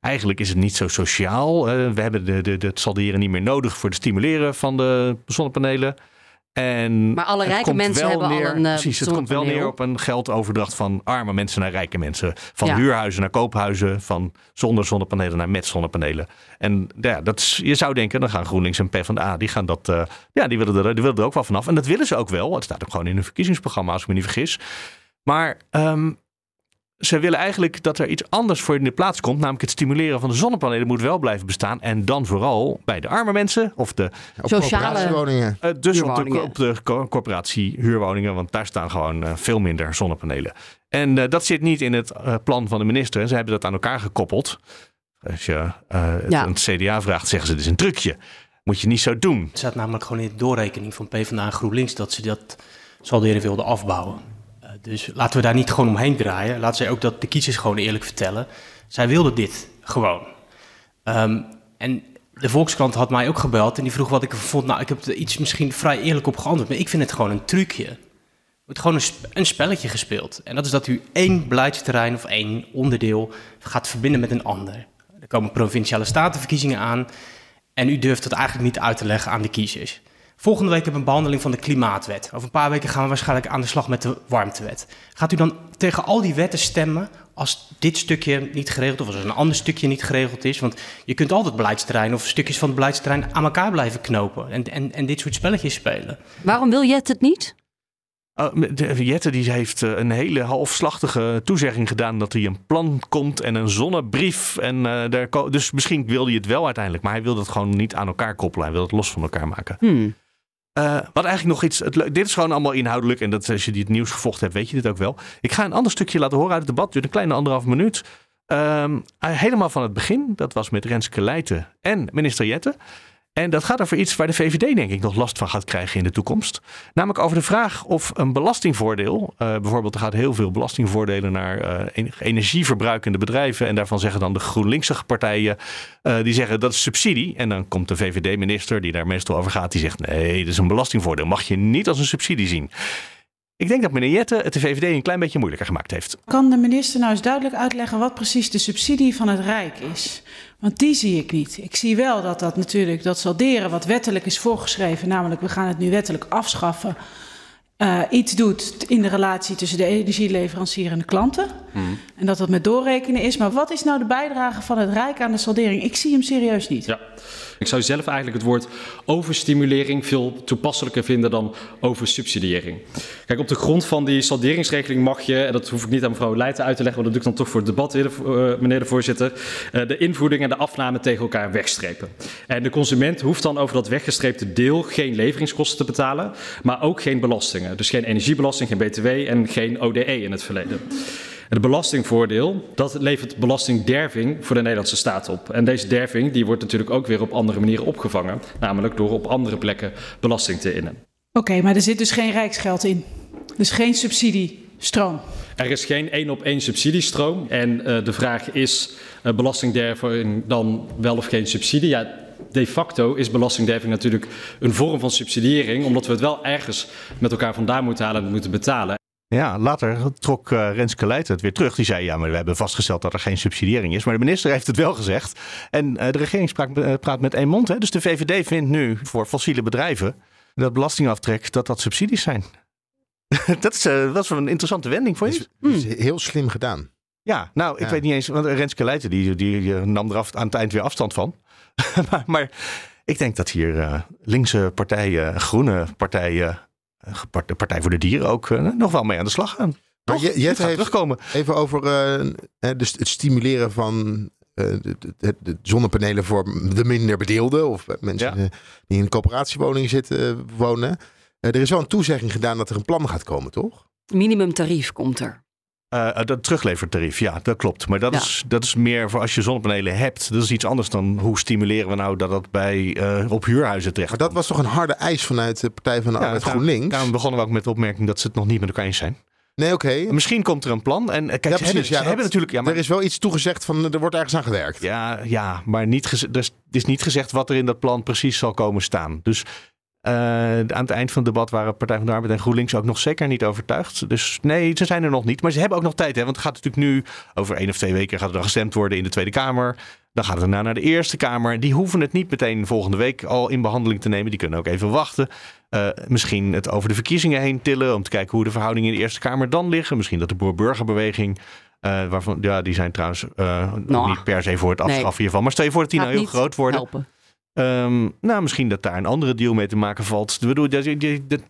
Eigenlijk is het niet zo sociaal. Eh, we hebben de, de, de, het salderen niet meer nodig voor het stimuleren van de zonnepanelen. En Maar alle rijke mensen hebben al neer, een, eh, Precies, het komt wel neer op een geldoverdracht van arme mensen naar rijke mensen. Van Ja. huurhuizen naar koophuizen. Van zonder zonnepanelen naar met zonnepanelen. En ja, dat is, je zou denken, dan gaan GroenLinks en PvdA, die gaan dat, eh, ja, die willen, er, die willen er ook wel vanaf. En dat willen ze ook wel. Het staat ook gewoon in hun verkiezingsprogramma, als ik me niet vergis. Maar ehm, ze willen eigenlijk dat er iets anders voor in de plaats komt. Namelijk het stimuleren van de zonnepanelen moet wel blijven bestaan. En dan vooral bij de arme mensen of de Op Sociale- corporatiewoningen. eh, dus op de, op de corporatie huurwoningen, want daar staan gewoon eh, veel minder zonnepanelen. En eh, dat zit niet in het plan van de minister. En ze hebben dat aan elkaar gekoppeld. Als je eh, het Ja. aan het CDA vraagt, zeggen ze het is een trucje. Moet je niet zo doen. Het staat namelijk gewoon in de doorrekening van PvdA en GroenLinks dat ze dat salderen wilden afbouwen. Dus laten we daar niet gewoon omheen draaien. Laten zij ook dat de kiezers gewoon eerlijk vertellen. Zij wilden dit gewoon. Ehm, en de Volkskrant had mij ook gebeld en die vroeg wat ik ervan vond. Nou, ik heb er iets misschien vrij eerlijk op geantwoord, maar ik vind het gewoon een trucje. Er wordt gewoon een, een spelletje gespeeld. En dat is dat u één beleidsterrein of één onderdeel gaat verbinden met een ander. Er komen provinciale statenverkiezingen aan. En u durft dat eigenlijk niet uit te leggen aan de kiezers. Volgende week hebben we een behandeling van de Klimaatwet. Over een paar weken gaan we waarschijnlijk aan de slag met de Warmtewet. Gaat u dan tegen al die wetten stemmen als dit stukje niet geregeld of als een ander stukje niet geregeld is? Want je kunt altijd beleidsterrein of stukjes van het beleidsterrein aan elkaar blijven knopen en, en, en dit soort spelletjes spelen. Waarom wil Jet het niet? Oh, de, Jette die heeft eh, een hele halfslachtige toezegging gedaan dat er een plan komt en een zonnebrief. En, eh, daar, ko- dus misschien wilde hij het wel uiteindelijk, maar hij wilde het gewoon niet aan elkaar koppelen. Hij wilde het los van elkaar maken. Hmm. Eh, wat eigenlijk nog iets. Dit is gewoon allemaal inhoudelijk. En dat, als je het nieuws gevolgd hebt, weet je dit ook wel. Ik ga een ander stukje laten horen uit het debat. Duurt een kleine anderhalf minuut. Ehm, eh, helemaal van het begin. Dat was met Renske Leijten en minister Jette. En dat gaat over iets waar de VVD denk ik nog last van gaat krijgen in de toekomst. Namelijk over de vraag of een belastingvoordeel. eh, bijvoorbeeld er gaat heel veel belastingvoordelen naar eh, en- energieverbruikende bedrijven. En daarvan zeggen dan de GroenLinkse partijen. eh, die zeggen dat is subsidie. En dan komt de VVD-minister die daar meestal over gaat. Die zegt nee, dat is een belastingvoordeel. Mag je niet als een subsidie zien. Ik denk dat meneer Jette het de VVD een klein beetje moeilijker gemaakt heeft. Kan de minister nou eens duidelijk uitleggen wat precies de subsidie van het Rijk is? Want die zie ik niet. Ik zie wel dat dat natuurlijk, dat salderen wat wettelijk is voorgeschreven, namelijk we gaan het nu wettelijk afschaffen, eh, iets doet in de relatie tussen de energieleverancier en de klanten. En dat dat met doorrekenen is. Maar wat is nou de bijdrage van het Rijk aan de saldering? Ik zie hem serieus niet. Ja. Ik zou zelf eigenlijk het woord overstimulering veel toepasselijker vinden dan oversubsidiëring. Kijk, op de grond van die salderingsregeling mag je, en dat hoef ik niet aan mevrouw Leijten uit te leggen, want dat doe ik dan toch voor het debat, eh, meneer de voorzitter, eh, de invoeding en de afname tegen elkaar wegstrepen. En de consument hoeft dan over dat weggestreepte deel geen leveringskosten te betalen, maar ook geen belastingen. Dus geen energiebelasting, geen BTW en geen ODE in het verleden. Het belastingvoordeel, dat levert belastingderving voor de Nederlandse staat op. En deze derving die wordt natuurlijk ook weer op andere manieren opgevangen. Namelijk door op andere plekken belasting te innen. Oké, maar er zit dus geen rijksgeld in. Dus geen subsidiestroom. Er is geen één op één subsidiestroom. En eh, de vraag is, eh, belastingderving dan wel of geen subsidie? Ja, de facto is belastingderving natuurlijk een vorm van subsidiëring. Omdat we het wel ergens met elkaar vandaan moeten halen en moeten betalen. Ja, later trok eh, Renske Leijten het weer terug. Die zei, ja, maar we hebben vastgesteld dat er geen subsidiëring is. Maar de minister heeft het wel gezegd. En eh, de regering spraak, eh, praat met één mond. Hè? Dus de VVD vindt nu voor fossiele bedrijven dat belastingaftrek, dat dat subsidies zijn. dat, is, dat is een interessante wending voor je. Is heel slim gedaan. Ja, nou, ik Ja. weet niet eens, want Renske Leijten die, die nam er af, aan het eind weer afstand van. maar, maar ik denk dat hier linkse partijen, groene partijen, part- de Partij voor de Dieren ook eh, nog wel mee aan de slag gaan. Maar Toch? je, Het Jet gaat heeft terugkomen. even over eh, hè, dus het stimuleren van eh, de, de, de zonnepanelen voor de minder bedeelden. Of mensen Ja. eh, die in een coöperatiewoning zitten, eh, wonen. Eh, er is wel een toezegging gedaan dat er een plan gaat komen, toch? Minimumtarief komt er. Eh, dat teruglevertarief, ja, dat klopt. Maar dat, Ja. is, dat is meer voor als je zonnepanelen hebt. Dat is iets anders dan hoe stimuleren we nou dat dat bij, eh, op huurhuizen terecht Maar dat was toch een harde eis vanuit de Partij van de Arbeid daarom- GroenLinks? Daarom begonnen we ook met de opmerking dat ze het nog niet met elkaar eens zijn. Nee, oké. Misschien komt er een plan. En kijk, Ja, ze, precies. hebben, Ja, ze dat- hebben natuurlijk... Ja, maar, Er is wel iets toegezegd van er wordt ergens aan gewerkt. ja, ja, maar niet dus, het is niet gezegd wat er in dat plan precies zal komen staan. Dus eh, aan het eind van het debat waren Partij van de Arbeid en GroenLinks ook nog zeker niet overtuigd. Dus nee, ze zijn er nog niet. Maar ze hebben ook nog tijd. Hè? Want het gaat natuurlijk nu, over één of twee weken gaat er dan gestemd worden in de Tweede Kamer. Dan gaat het daarna naar de Eerste Kamer. Die hoeven het niet meteen volgende week al in behandeling te nemen. Die kunnen ook even wachten. Eh, misschien het over de verkiezingen heen tillen. Om te kijken hoe de verhoudingen in de Eerste Kamer dan liggen. Misschien dat de boer-burgerbeweging. eh, waarvan, ja, die zijn trouwens Nou, niet per se voor het nee. afschaffen hiervan. Maar stel je voor dat die nou heel groot worden. helpen. Ehm, nou, misschien dat daar een andere deal mee te maken valt. Ik bedoel, dat, dat, dat-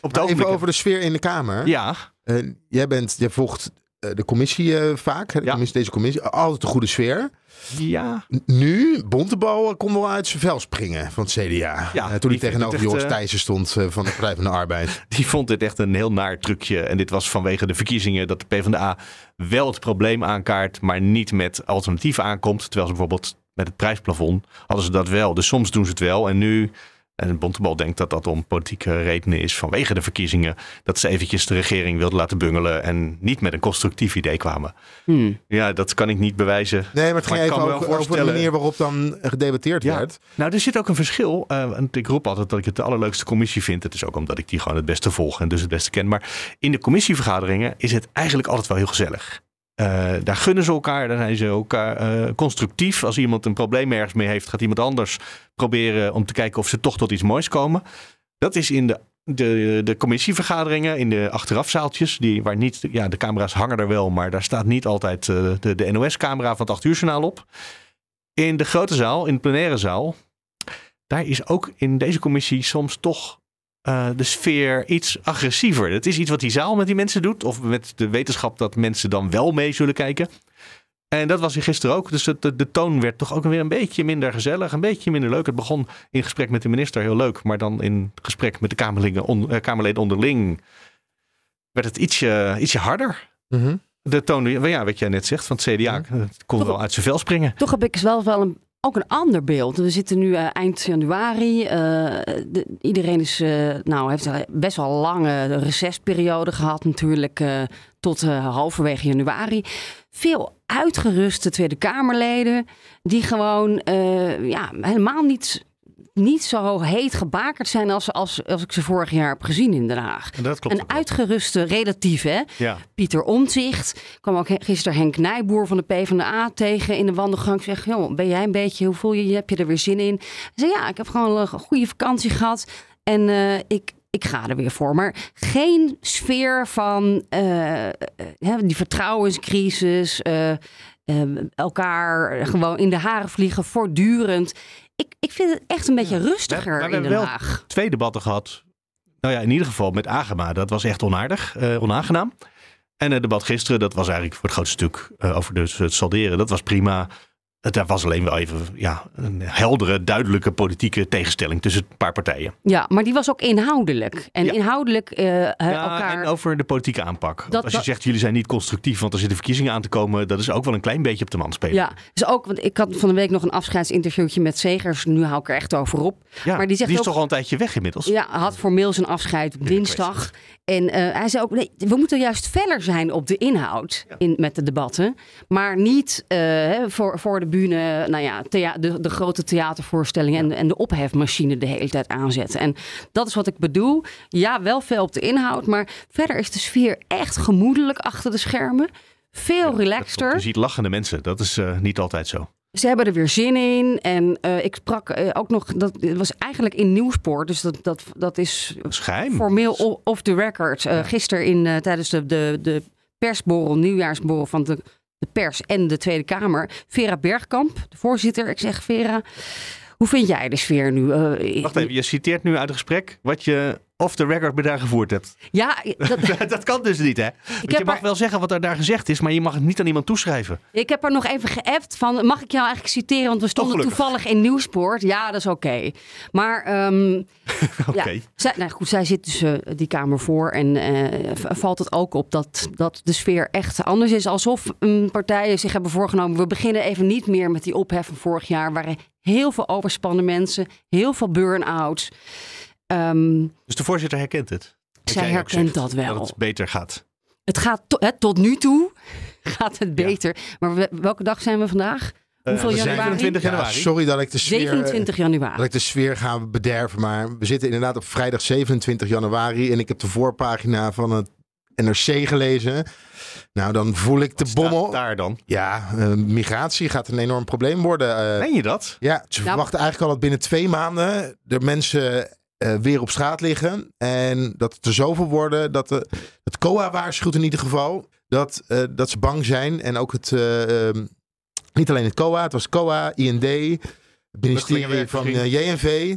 op het even over de sfeer in de Kamer. Ja, Eh, jij, bent, jij volgt eh, de commissie eh, vaak. De Ja. commissie, deze commissie. Altijd een goede sfeer. ja. Nu, Bontebal kon wel uit zijn vel springen van het CDA. Ja, toen hij tegenover Joris eh, Thijssen stond van de Partij van de Arbeid. Die vond dit echt een heel naar trucje. En dit was vanwege de verkiezingen dat de PvdA wel het probleem aankaart, maar niet met alternatieven aankomt. Terwijl ze bijvoorbeeld met het prijsplafond hadden ze dat wel. Dus soms doen ze het wel. En nu, en Bontebal denkt dat dat om politieke redenen is vanwege de verkiezingen, dat ze eventjes de regering wilden laten bungelen en niet met een constructief idee kwamen. Hmm. Ja, dat kan ik niet bewijzen. Nee, maar het ging Maar even over, de voorstellen- manier waarop dan gedebatteerd Ja. werd. Nou, er zit ook een verschil. eh, want ik roep altijd dat ik het de allerleukste commissie vind. Het is ook omdat ik die gewoon het beste volg en dus het beste ken. Maar in de commissievergaderingen is het eigenlijk altijd wel heel gezellig. Eh, daar gunnen ze elkaar, daar zijn ze elkaar eh, constructief. Als iemand een probleem ergens mee heeft, gaat iemand anders proberen om te kijken of ze toch tot iets moois komen. Dat is in de, de, de commissievergaderingen, in de achterafzaaltjes, die, waar niet, ja, de camera's hangen er wel, maar daar staat niet altijd eh, de, de NOS-camera van het 8 uur journaal op. In de grote zaal, in de plenaire zaal, daar is ook in deze commissie soms toch eh, de sfeer iets agressiever. Het is iets wat die zaal met die mensen doet. Of met de wetenschap dat mensen dan wel mee zullen kijken. En dat was hier gisteren ook. Dus het- de, de toon werd toch ook weer een beetje minder gezellig. Een beetje minder leuk. Het begon in gesprek met de minister heel leuk. Maar dan in gesprek met de Kamerlingen on, eh, Kamerleden onderling werd het ietsje, ietsje harder. Mhm. De toon, ja, wat jij net zegt van het CDA, het kon wel uit zijn vel springen. Toch heb ik wel, wel een, ook een ander beeld. We zitten nu eh, eind januari. eh, de- iedereen is, eh, nou, heeft best wel lange recesperiode gehad natuurlijk. tot halverwege januari. Veel uitgeruste Tweede Kamerleden. Die gewoon ja, helemaal niet, niet zo heet gebakerd zijn als, als, als ik ze vorig jaar heb gezien in Den Haag. En dat klopt. Een uitgeruste relatief, hè? Ja. Pieter Omtzigt. kwam ook gisteren Henk Nijboer van de PvdA tegen in de wandelgang. Zeg, joh, ben jij een beetje, hoe voel je je? Heb je er weer zin in? Hij zei, ja, ik heb gewoon een goede vakantie gehad. En eh, ik, ik ga er weer voor. Maar geen sfeer van eh, eh, die vertrouwenscrisis. elkaar gewoon in de haren vliegen voortdurend. Ik, ik vind het echt een beetje rustiger we in Den Haag. twee debatten gehad. Nou ja, in ieder geval met Agema. Dat was echt onaardig, eh, onaangenaam. En het debat gisteren, dat was eigenlijk voor het grootste stuk eh, over dus het salderen. Dat was prima. Het was alleen wel even ja, een heldere, duidelijke politieke tegenstelling tussen een paar partijen. Ja, maar die was ook inhoudelijk. En Ja. inhoudelijk eh, Ja, elkaar... En over de politieke aanpak. Dat- Als je dat- zegt, jullie zijn niet constructief, want er zitten verkiezingen aan te komen. Dat is ook wel een klein beetje op de man spelen. Ja, dus ook, want ik had van de week nog een afscheidsinterviewtje met Zegers. Nu hou ik er echt over op. Ja, maar die zegt is ook, toch al een tijdje weg inmiddels? Ja, had formeel zijn afscheid op dinsdag. En eh, hij zei ook, nee, we moeten juist feller zijn op de inhoud in, met de debatten. Maar niet eh, voor, voor de bühne, nou ja, thea- de, de grote theatervoorstellingen en, en de ophefmachine de hele tijd aanzetten. En dat is wat ik bedoel. Ja, wel veel op de inhoud, maar verder is de sfeer echt gemoedelijk achter de schermen. Veel relaxter. Je ziet lachende mensen. Dat is eh, niet altijd zo. Ze hebben er weer zin in. En eh, ik sprak eh, ook nog, dat was eigenlijk in Nieuwspoort. Dus dat, dat, dat is Schijn. formeel off the record. Gisteren in, tijdens de, de, de persborrel, nieuwjaarsborrel van de de pers en de Tweede Kamer. Vera Bergkamp, de voorzitter. Ik zeg, Vera, hoe vind jij de sfeer nu? Uh, Wacht even, je citeert nu uit het gesprek wat je off the record bij daar gevoerd hebt. Ja, dat, dat kan dus niet, hè? Je mag wel zeggen wat er daar gezegd is, maar je mag het niet aan iemand toeschrijven. Ik heb er nog even geappt van, mag ik jou eigenlijk citeren? Want we stonden toevallig in Nieuwsport. Ja, dat is oké. Maar, um, oké. Ja, zij, nou goed, zij zit dus uh, die kamer voor en uh, valt het ook op dat, dat de sfeer echt anders is. Alsof um, partijen zich hebben voorgenomen, we beginnen even niet meer met die ophef van vorig jaar. Waren heel veel overspannen mensen, heel veel burn-outs. Um, dus de voorzitter herkent het? Zij herkent dat wel. Dat het beter gaat. Het gaat to, hè, tot nu toe gaat het beter. Ja. Maar welke dag zijn we vandaag? Uh, Hoeveel januari? 27 januari. Ja, sorry dat ik de sfeer, 27 januari. Dat ik de sfeer ga bederven. Maar we zitten inderdaad op vrijdag 27 januari. En ik heb de voorpagina van het NRC gelezen. Nou, dan voel ik de Wat bommel. daar dan? Ja, uh, migratie gaat een enorm probleem worden. Uh, Meen je dat? Ja, ze nou, verwachten eigenlijk al dat binnen twee maanden de mensen uh, weer op straat liggen. En dat het er zoveel worden dat de, het COA waarschuwt in ieder geval dat, uh, dat ze bang zijn. En ook het, uh, um, niet alleen het COA, het was COA, IND, het ministerie van JNV.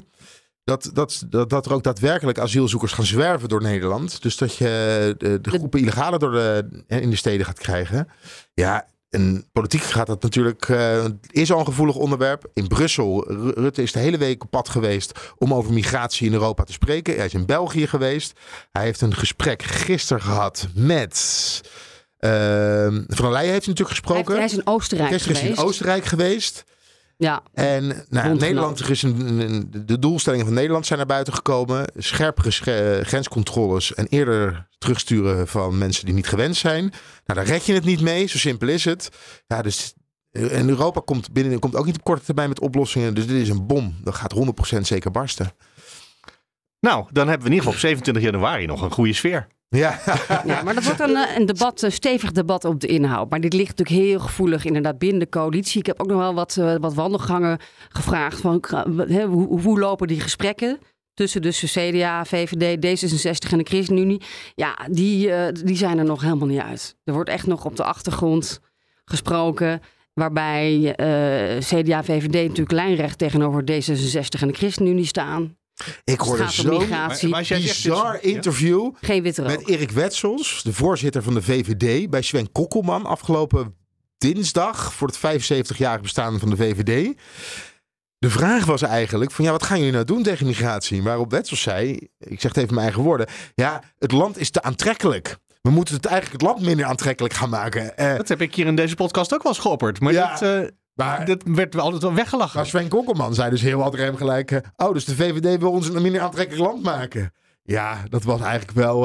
Dat, dat, dat, dat er ook daadwerkelijk asielzoekers gaan zwerven door Nederland. Dus dat je de, de groepen illegale door de, in de steden gaat krijgen. Ja, en politiek gaat dat natuurlijk, uh, is al een gevoelig onderwerp. In Brussel, Rutte is de hele week op pad geweest om over migratie in Europa te spreken. Hij is in België geweest. Hij heeft een gesprek gisteren gehad met... Uh, Van der Leyen heeft hij natuurlijk gesproken. Hij is in Oostenrijk Gisteren geweest. is hij in Oostenrijk geweest. Ja. En nou, Nederland is een, een, de doelstellingen van Nederland zijn naar buiten gekomen. Scherpere grenscontroles en eerder terugsturen van mensen die niet gewend zijn. Nou, daar red je het niet mee. Zo simpel is het. Ja, dus en Europa komt, binnen, komt ook niet op korte termijn met oplossingen. Dus dit is een bom. Dat gaat 100% zeker barsten. Nou, dan hebben we in ieder geval op 27 januari nog een goede sfeer. Ja. ja, maar dat wordt een, een debat, een stevig debat op de inhoud. Maar dit ligt natuurlijk heel gevoelig inderdaad binnen de coalitie. Ik heb ook nog wel wat, uh, wat wandelgangen gevraagd. Van, hoe, lopen die gesprekken? tussen dus de CDA, VVD, D66 en de ChristenUnie. Ja, die, uh, die zijn er nog helemaal niet uit. Er wordt echt nog op de achtergrond gesproken. Waarbij uh, CDA, VVD natuurlijk lijnrecht tegenover D66 en de ChristenUnie staan. Ik hoorde zo'n bizar interview ja? Geen witte met Erik Wetsels, de voorzitter van de VVD, bij Sven Kokkelman afgelopen dinsdag voor het 75-jarig bestaan van de VVD. De vraag was eigenlijk van ja, wat gaan jullie nou doen tegen migratie? Waarop Wetsels zei, ik zeg het even mijn eigen woorden, ja, het land is te aantrekkelijk. We moeten het eigenlijk het land minder aantrekkelijk gaan maken. Uh, dat heb ik hier in deze podcast ook wel eens geopperd. Maar ja, dit, uh, maar, dit werd wel altijd wel weggelachen. Maar Sven Kokkelman zei dus heel hard hem gelijk... Uh, oh, dus de VVD wil ons een minder aantrekkelijk land maken. Ja, dat was eigenlijk wel,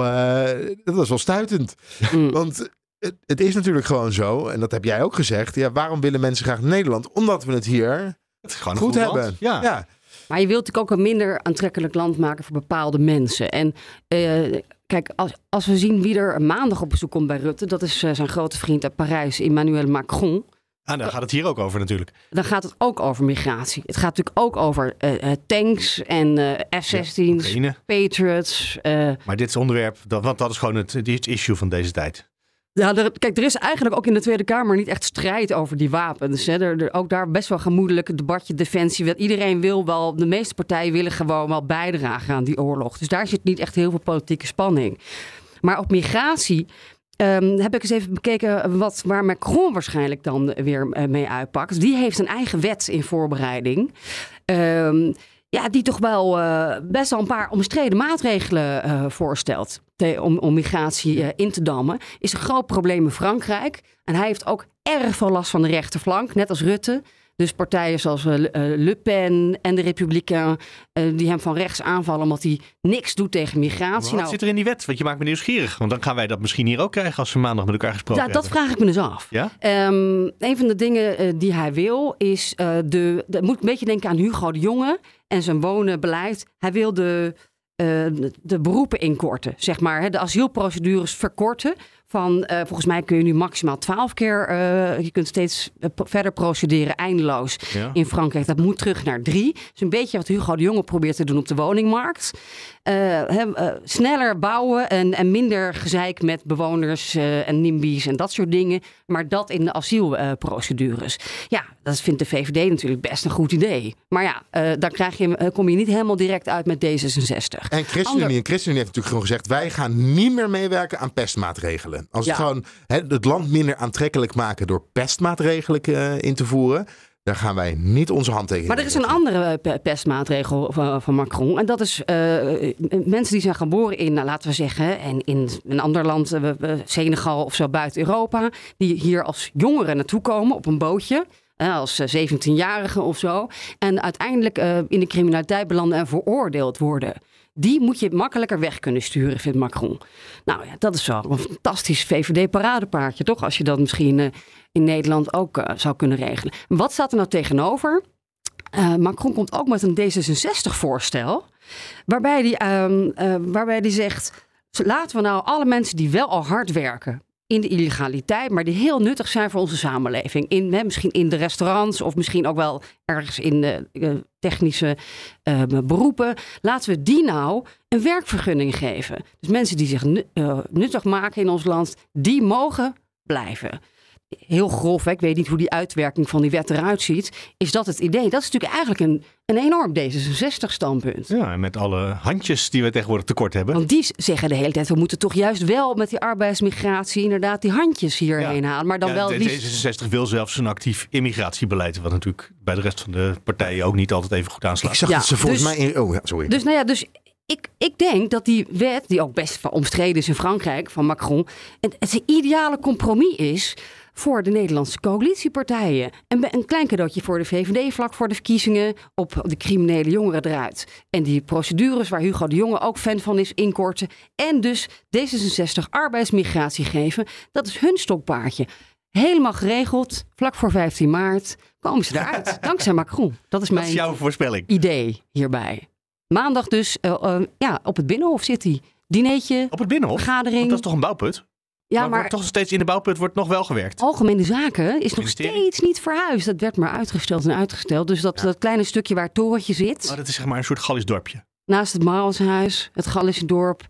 dat was wel stuitend. Mm. Want het, het, is natuurlijk gewoon zo, en dat heb jij ook gezegd... Ja, waarom willen mensen graag Nederland? Omdat we het hier het is gewoon goed, goed hebben. Ja. ja. Maar je wilt natuurlijk ook een minder aantrekkelijk land maken voor bepaalde mensen. En uh, kijk, als, als we zien wie er maandag op bezoek komt bij Rutte, dat is uh, zijn grote vriend uit Parijs, Emmanuel Macron. Ah, daar gaat het hier ook over natuurlijk. Dan gaat het ook over migratie. Het gaat natuurlijk ook over uh, tanks en F-16's, ja, Patriots. maar dit is onderwerp, dat, want dat is gewoon het, het issue van deze tijd. Ja, er, kijk, er is eigenlijk ook in de Tweede Kamer niet echt strijd over die wapens. Hè. Er, er, ook daar best wel gemoedelijk debatje defensie. Iedereen wil wel, de meeste partijen willen gewoon wel bijdragen aan die oorlog. Dus daar zit niet echt heel veel politieke spanning. Maar op migratie um, heb ik eens even bekeken wat, waar Macron waarschijnlijk dan weer mee uitpakt. Die heeft een eigen wet in voorbereiding. Um, ja, die toch wel uh, best wel een paar omstreden maatregelen uh, voorstelt. Te, om, om migratie in te dammen. Is een groot probleem in Frankrijk. En hij heeft ook erg veel last van de rechterflank, net als Rutte. Dus partijen zoals uh, Le Pen en de Republikein, uh, die hem van rechts aanvallen omdat hij niks doet tegen migratie. Wat nou, zit er in die wet? Want je maakt me nieuwsgierig. Want dan gaan wij dat misschien hier ook krijgen als we maandag met elkaar gesproken ja, hebben. Dat vraag ik me dus af. Ja? Um, een van de dingen die hij wil is, de, de, moet een beetje denken aan Hugo de Jonge en zijn wonenbeleid. Hij wil de, de, de beroepen inkorten, zeg maar. Hè, de asielprocedures verkorten Van, eh, volgens mij kun je nu maximaal twaalf keer, eh, je kunt steeds eh, verder procederen, eindeloos Ja. in Frankrijk. Dat moet terug naar drie. Dat is een beetje wat Hugo de Jonge probeert te doen op de woningmarkt. Sneller bouwen en, en minder gezeik met bewoners en NIMBY's en dat soort dingen. Maar dat in de asielprocedures. ja, dat vindt de VVD natuurlijk best een goed idee. Maar ja, eh dan krijg je, eh, kom je niet helemaal direct uit met D66. En ChristenUnie, Ander- en ChristenUnie heeft natuurlijk gewoon gezegd... wij gaan niet meer meewerken aan pestmaatregelen. Als het Ja. gewoon hè, het land minder aantrekkelijk maken... door pestmaatregelen eh, in te voeren... daar gaan wij niet onze handtekening Maar er is een andere pe- pestmaatregel van, Macron. En dat is mensen die zijn geboren in, nou, laten we zeggen, en in een ander land, Senegal of zo buiten Europa. Die hier als jongeren naartoe komen op een bootje. Eh, als eh, 17-jarige of zo. En uiteindelijk eh, in de criminaliteit belanden en veroordeeld worden. Die moet je makkelijker weg kunnen sturen, vindt Macron. Nou ja, dat is wel een fantastisch VVD-paradepaardje, toch? Als je dat misschien eh, in Nederland ook eh, zou kunnen regelen. Wat staat er nou tegenover? Eh, Macron komt ook met een D66-voorstel. Waarbij hij ehm, eh, waarbij die zegt: laten we nou alle mensen die wel al hard werken. In de illegaliteit, maar die heel nuttig zijn voor onze samenleving. In, misschien in de restaurants of misschien ook wel ergens in de eh, technische eh, beroepen. Laten we die nou een werkvergunning geven. Dus mensen die zich eh, nuttig maken in ons land, die mogen blijven heel grof, hè, ik weet niet hoe die uitwerking van die wet eruit ziet, is dat het idee. Dat is natuurlijk eigenlijk een, een enorm D66-standpunt. Ja, en met alle handjes die we tegenwoordig tekort hebben. Want die zeggen de hele tijd, we moeten toch juist wel met die arbeidsmigratie inderdaad die handjes hierheen halen. Maar dan Ja, wel de- liefst... D66 wil zelfs een actief immigratiebeleid, wat natuurlijk bij de rest van de partijen ook niet altijd even goed aanslaat. Ik zag Ja, dat ze volgens dus- mij... In, oh ja, sorry. Dus nou ja, dus ik, ik denk dat die wet, die ook best wel omstreden is in Frankrijk, van Macron, het, het een ideale compromis is voor de Nederlandse coalitiepartijen. Een, be- een klein cadeautje voor de VVD vlak voor de verkiezingen op de criminele jongeren eruit. En die procedures waar Hugo de Jonge ook fan van is, inkorten. En dus D66 arbeidsmigratie geven. Dat is hun stokpaardje. Helemaal geregeld, vlak voor 15 maart komen ze eruit. Dankzij Macron. Dat is Dat mijn is jouw voorspelling. idee hierbij. Maandag dus eh, eh, ja, op het Binnenhof zit hij. Dineetje, Op het Binnenhof? vergadering. Want dat is toch een bouwput? Ja, maar, maar toch steeds in de bouwput wordt nog wel gewerkt. Algemene Zaken is nog steeds niet verhuisd. Dat werd maar uitgesteld en uitgesteld. Dus dat, dat kleine stukje waar het torentje zit, Oh, dat is zeg maar een soort Gallisch dorpje. naast het Mauritshuis, het Gallische dorp,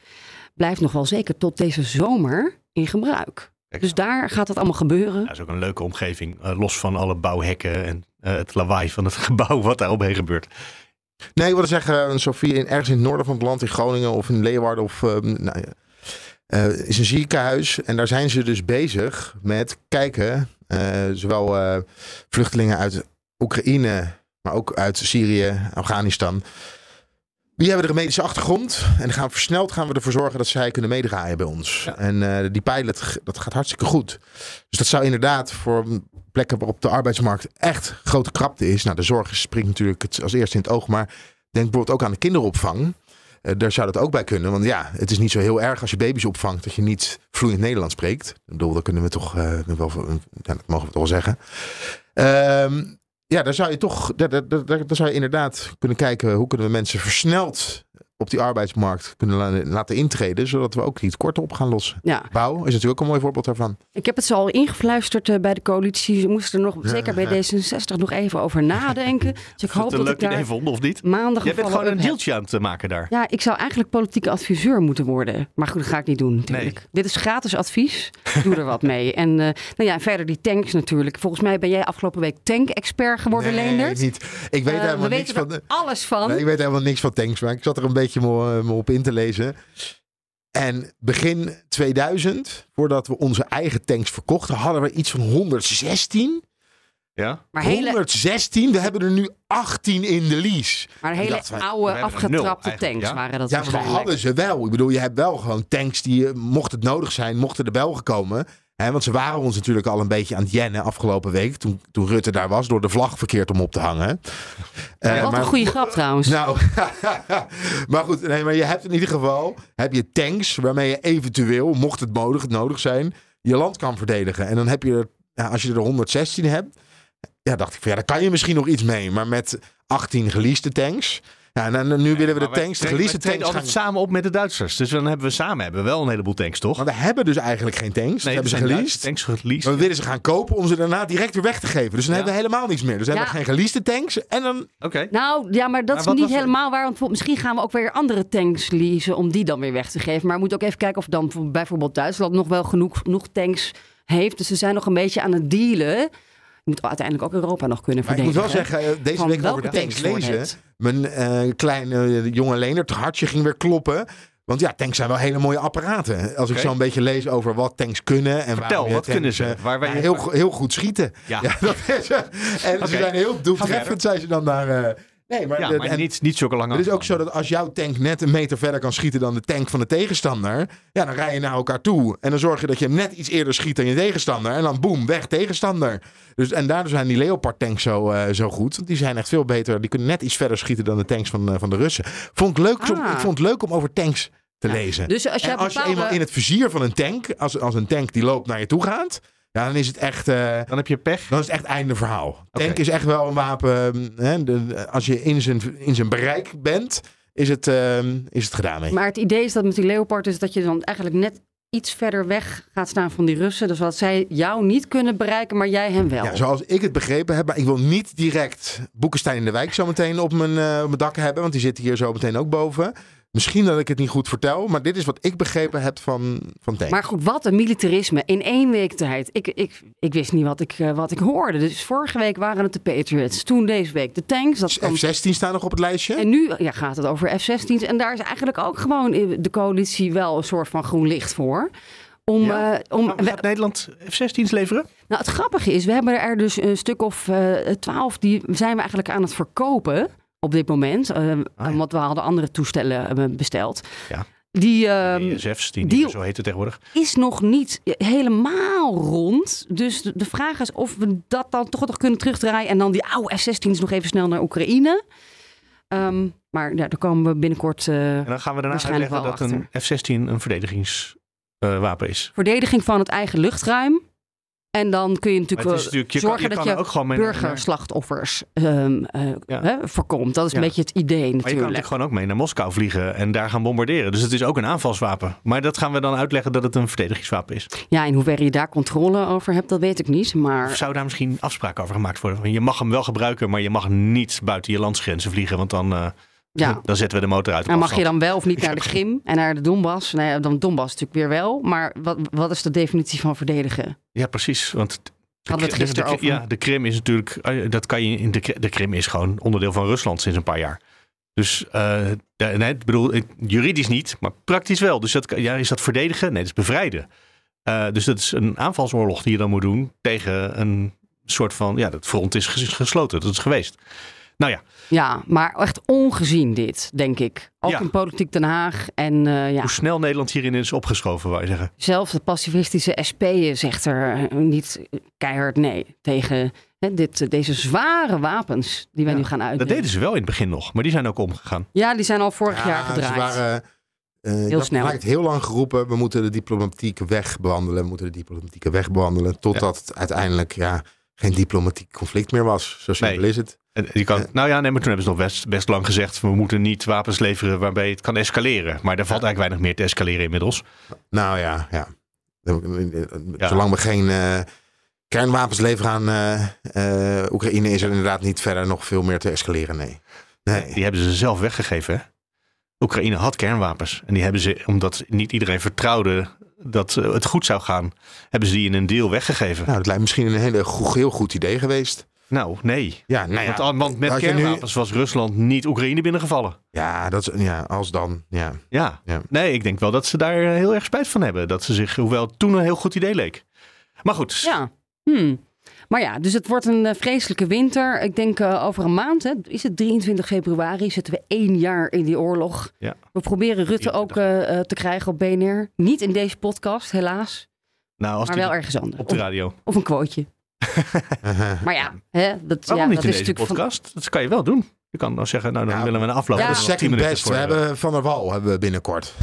blijft nog wel zeker tot deze zomer in gebruik. Dus daar gaat het allemaal gebeuren. Dat is ook een leuke omgeving. eh, los van alle bouwhekken en eh, het lawaai van het gebouw wat daar omheen gebeurt. Nee, ik wilde zeggen, Sofie, in, ergens in het noorden van het land, in Groningen of in Leeuwarden of... ehm, nou, eh, is een ziekenhuis en daar zijn ze dus bezig met kijken, eh, zowel eh, vluchtelingen uit Oekraïne, maar ook uit Syrië, Afghanistan. Die hebben de medische achtergrond en gaan versneld gaan we ervoor zorgen dat zij kunnen meedraaien bij ons. En die pilot, dat gaat hartstikke goed. Dus dat zou inderdaad voor plekken waarop de arbeidsmarkt echt grote krapte is. Nou, de zorg springt natuurlijk het als eerste in het oog, maar denk bijvoorbeeld ook aan de kinderopvang. Eh, daar zou dat ook bij kunnen. Want ja, het is niet zo heel erg als je baby's opvangt dat je niet vloeiend Nederlands spreekt. Ik bedoel, dat kunnen we toch eh, wel, ja, dat mogen we toch wel zeggen. Ehm, ja, daar zou je toch, daar, daar, zou je inderdaad kunnen kijken hoe kunnen we mensen versneld op die arbeidsmarkt kunnen la- laten intreden, zodat we ook die tekorten op gaan lossen. Ja. Bouw is natuurlijk ook een mooi voorbeeld daarvan. Ik heb het ze al ingefluisterd eh, bij de coalitie. Ze moesten er nog, zeker bij D66, nog even over nadenken. Dus ik hoop een dat leuk ik daar idee vonden of niet? maandag Jij bent gewoon een deeltje aan het eh, maken daar. Ja, ik zou eigenlijk politieke adviseur moeten worden. Maar goed, dat ga ik niet doen natuurlijk. Dit is gratis advies. Doe er wat mee. En eh, nou ja, verder die tanks natuurlijk. Volgens mij ben jij afgelopen week tank-expert geworden, Nee, Leendert. niet. Ik weet Eh, helemaal we niks weten van. alles van. Nee, ik weet helemaal niks van tanks, maar ik zat er een beetje me, me op in te lezen. En begin 2000, voordat we onze eigen tanks verkochten, hadden we iets van 116. Ja? Maar hele- 116, we hebben er nu 18 in de lease. Maar hele oude, er nul afgetrapte tanks ja? waren dat Ja, maar we hadden ze wel. Ik bedoel, je hebt wel gewoon tanks die, eh, mocht het nodig zijn, mochten de Belgen komen. Want ze waren ons natuurlijk al een beetje aan het jennen afgelopen week. Toen, toen Rutte daar was, door de vlag verkeerd om op te hangen. Eh, Wat maar- een goede grap trouwens. nou, maar goed, nee, maar je hebt in ieder geval heb je tanks waarmee je eventueel, mocht het nodig, nodig zijn, je land kan verdedigen. En dan heb je er, ja, als je er 116 hebt, ja, dacht ik van ja, daar kan je misschien nog iets mee. Maar met 18 geleaste tanks, Ja, nu willen we de tanks, de geleased tanks gaan... altijd samen op met de Duitsers. Dus dan hebben we samen hebben we wel een heleboel tanks, toch? Maar we hebben dus eigenlijk geen tanks. dat Nee, hebben ze zijn geleased. Tanks geleased. Maar we willen ze gaan kopen om ze daarna direct weer weg te geven. Dus dan Ja. hebben we helemaal niets meer. Dus dan Ja. hebben we geen geleased tanks. En dan... Oké. Nou, ja, maar dat Maar is niet was helemaal waar. Want misschien gaan we ook weer andere tanks leasen om die dan weer weg te geven. Maar we moeten ook even kijken of dan voor- bijvoorbeeld Duitsland nog wel genoeg, genoeg tanks heeft. Dus ze zijn nog een beetje aan het dealen. Moet uiteindelijk ook Europa nog kunnen Maar ik verdedigen. moet wel zeggen, eh, deze Van week over de tanks lezen. het? Mijn eh, kleine eh, jonge lener, het hartje ging weer kloppen. Want ja, tanks zijn wel hele mooie apparaten. Als ik zo een beetje lees over wat tanks kunnen. En Vertel, wat tanks, kunnen ze? Waar wij- heel, heel goed schieten. Ja. dat is, en ze zijn heel doeltreffend, zijn ze dan daar. eh, nee, maar, Ja, de- maar en- niet, niet zulke lange het is ook zo dat als jouw tank net een meter verder kan schieten dan de tank van de tegenstander, ja, dan rij je naar elkaar toe. En dan zorg je dat je hem net iets eerder schiet dan je tegenstander. En dan boem, weg tegenstander. Dus, en daardoor zijn die Leopard tanks zo, eh, zo goed. Want die zijn echt veel beter. Die kunnen net iets verder schieten dan de tanks van, eh, van de Russen. Vond ik, leuk, om- Ah. ik vond het leuk om over tanks te lezen. Dus als, en als je eenmaal in het vizier van een tank, als, als een tank die loopt naar je toe gaat, ja, dan is het echt. eh, Dan heb je pech. dan is het echt einde verhaal. Tank is echt wel een wapen. Hè, de, als je in zijn, in zijn bereik bent, is het, ehm, is het gedaan mee. Maar het idee is dat met die Leopard is dat je dan eigenlijk net iets verder weg gaat staan van die Russen. Dus dat zij jou niet kunnen bereiken, maar jij hem wel. Ja, zoals ik het begrepen heb, maar ik wil niet direct Boekenstein in de wijk zo meteen op mijn, eh, op mijn dak hebben, want die zit hier zo meteen ook boven. Misschien dat ik het niet goed vertel, maar dit is wat ik begrepen heb van, van Tank. Maar goed, wat een militarisme in één week tijd. Ik, ik, ik wist niet wat ik, eh, wat ik hoorde. Dus vorige week waren het de Patriots. Toen deze week de tanks. Dat kwam... F-16 staat nog op het lijstje. En nu ja, gaat het over F-16's. En daar is eigenlijk ook gewoon de coalitie wel een soort van groen licht voor. Om, Ja? eh, om, Gaat Nederland F-16's leveren? Nou, het grappige is, we hebben er dus een stuk of eh, twaalf, die zijn we eigenlijk aan het verkopen op dit moment. eh, Want we hadden andere toestellen eh, besteld. Ja. Die ESF's, die, die- zo heet het tegenwoordig. is nog niet helemaal rond. Dus de, de vraag is of we dat dan toch nog kunnen terugdraaien. En dan die oude F-16's nog even snel naar Oekraïne. Ehm, maar ja, daar komen we binnenkort En dan gaan we daarna uitleggen dat achter. een F-16 een verdedigingswapen is. Verdediging van het eigen luchtruim. En dan kun je natuurlijk, natuurlijk- je kan- zorgen je dat kan je ook gewoon burgerslachtoffers ehm, eh, Ja. voorkomt. Dat is Ja. een beetje het idee Maar je kan natuurlijk. natuurlijk gewoon ook mee naar Moskou vliegen en daar gaan bombarderen. Dus het is ook een aanvalswapen. Maar dat gaan we dan uitleggen dat het een verdedigingswapen is. Ja, in hoeverre je daar controle over hebt, dat weet ik niet. Maar Of zou daar misschien afspraken over gemaakt worden? Je mag hem wel gebruiken, maar je mag niet buiten je landsgrenzen vliegen. Want dan, eh, ja, dan zetten we de motor uit. en mag je dan wel of niet naar de Krim en naar de Donbass? Nou ja, dan Donbass natuurlijk weer wel. Maar wat, wat is de definitie van verdedigen? Ja, precies. Want de, Hadden we het gisteren de-. Ja, de Krim is natuurlijk. eh, Dat kan je in de, de Krim is gewoon onderdeel van Rusland sinds een paar jaar. Dus eh, nee, ik bedoel, juridisch niet, maar praktisch wel. Dus dat, ja, is dat verdedigen? Nee, dat is bevrijden. Eh, dus dat is een aanvalsoorlog die je dan moet doen tegen een soort van. Ja, dat front is ges- gesloten. Dat is geweest. Nou ja, Ja, maar echt ongezien dit, denk ik. Ook Ja. in politiek Den Haag. En eh, ja, hoe snel Nederland hierin is opgeschoven, wou je zeggen. zelfs de pacifistische SP zegt er eh, niet keihard nee tegen hè, dit, deze zware wapens die wij nu gaan Dat uitdelen. deden ze wel in het begin nog, maar die zijn ook omgegaan. Ja, die zijn al vorig jaar Ja, gedraaid. Ze waren, eh, Heel snel. vaak heel lang geroepen, we moeten de diplomatieke weg bewandelen. We moeten de diplomatieke weg bewandelen. Totdat het uiteindelijk ja, geen diplomatiek conflict meer was. Zo simpel Nee. is het. En die kan, nou ja, nee, maar toen hebben ze nog best, best lang gezegd: we moeten niet wapens leveren waarbij het kan escaleren. Maar er valt eigenlijk weinig meer te escaleren inmiddels. Nou ja, ja. Ja. Zolang we geen eh, kernwapens leveren aan eh, eh, Oekraïne, is er inderdaad niet verder nog veel meer te escaleren. Nee. nee. Die hebben ze zelf weggegeven. Hè? Oekraïne had kernwapens. En die hebben ze, omdat niet iedereen vertrouwde dat eh, het goed zou gaan, hebben ze die in een deel weggegeven. Nou, dat lijkt misschien een hele heel goed idee geweest. Nou, nee. Ja, nou ja, want, want met nu- kernwapens was Rusland niet Oekraïne binnengevallen. Ja, dat is, ja, als dan. Ja. Ja. Ja. Nee, ik denk wel dat ze daar eh, heel erg spijt van hebben. Dat ze zich, hoewel het toen een heel goed idee leek. Maar goed, Ja. Hmm. Maar ja, dus het wordt een eh, vreselijke winter. Ik denk eh, over een maand, hè, is het 23 februari, zitten we één jaar in die oorlog. Ja. We proberen Rutte ook eh, eh, te krijgen op BNR. Niet in deze podcast, helaas. nou, als Maar wel ergens anders. op de radio. of een quoteje. Maar ja, hè, dat, Waarom ja, niet dat in is deze natuurlijk van- podcast? Dat kan je wel doen. Je kan nou zeggen, nou dan Ja, willen we een afloop. ja, van de nog 10 second minuten best. voor, We hebben Van der Wal hebben we binnenkort.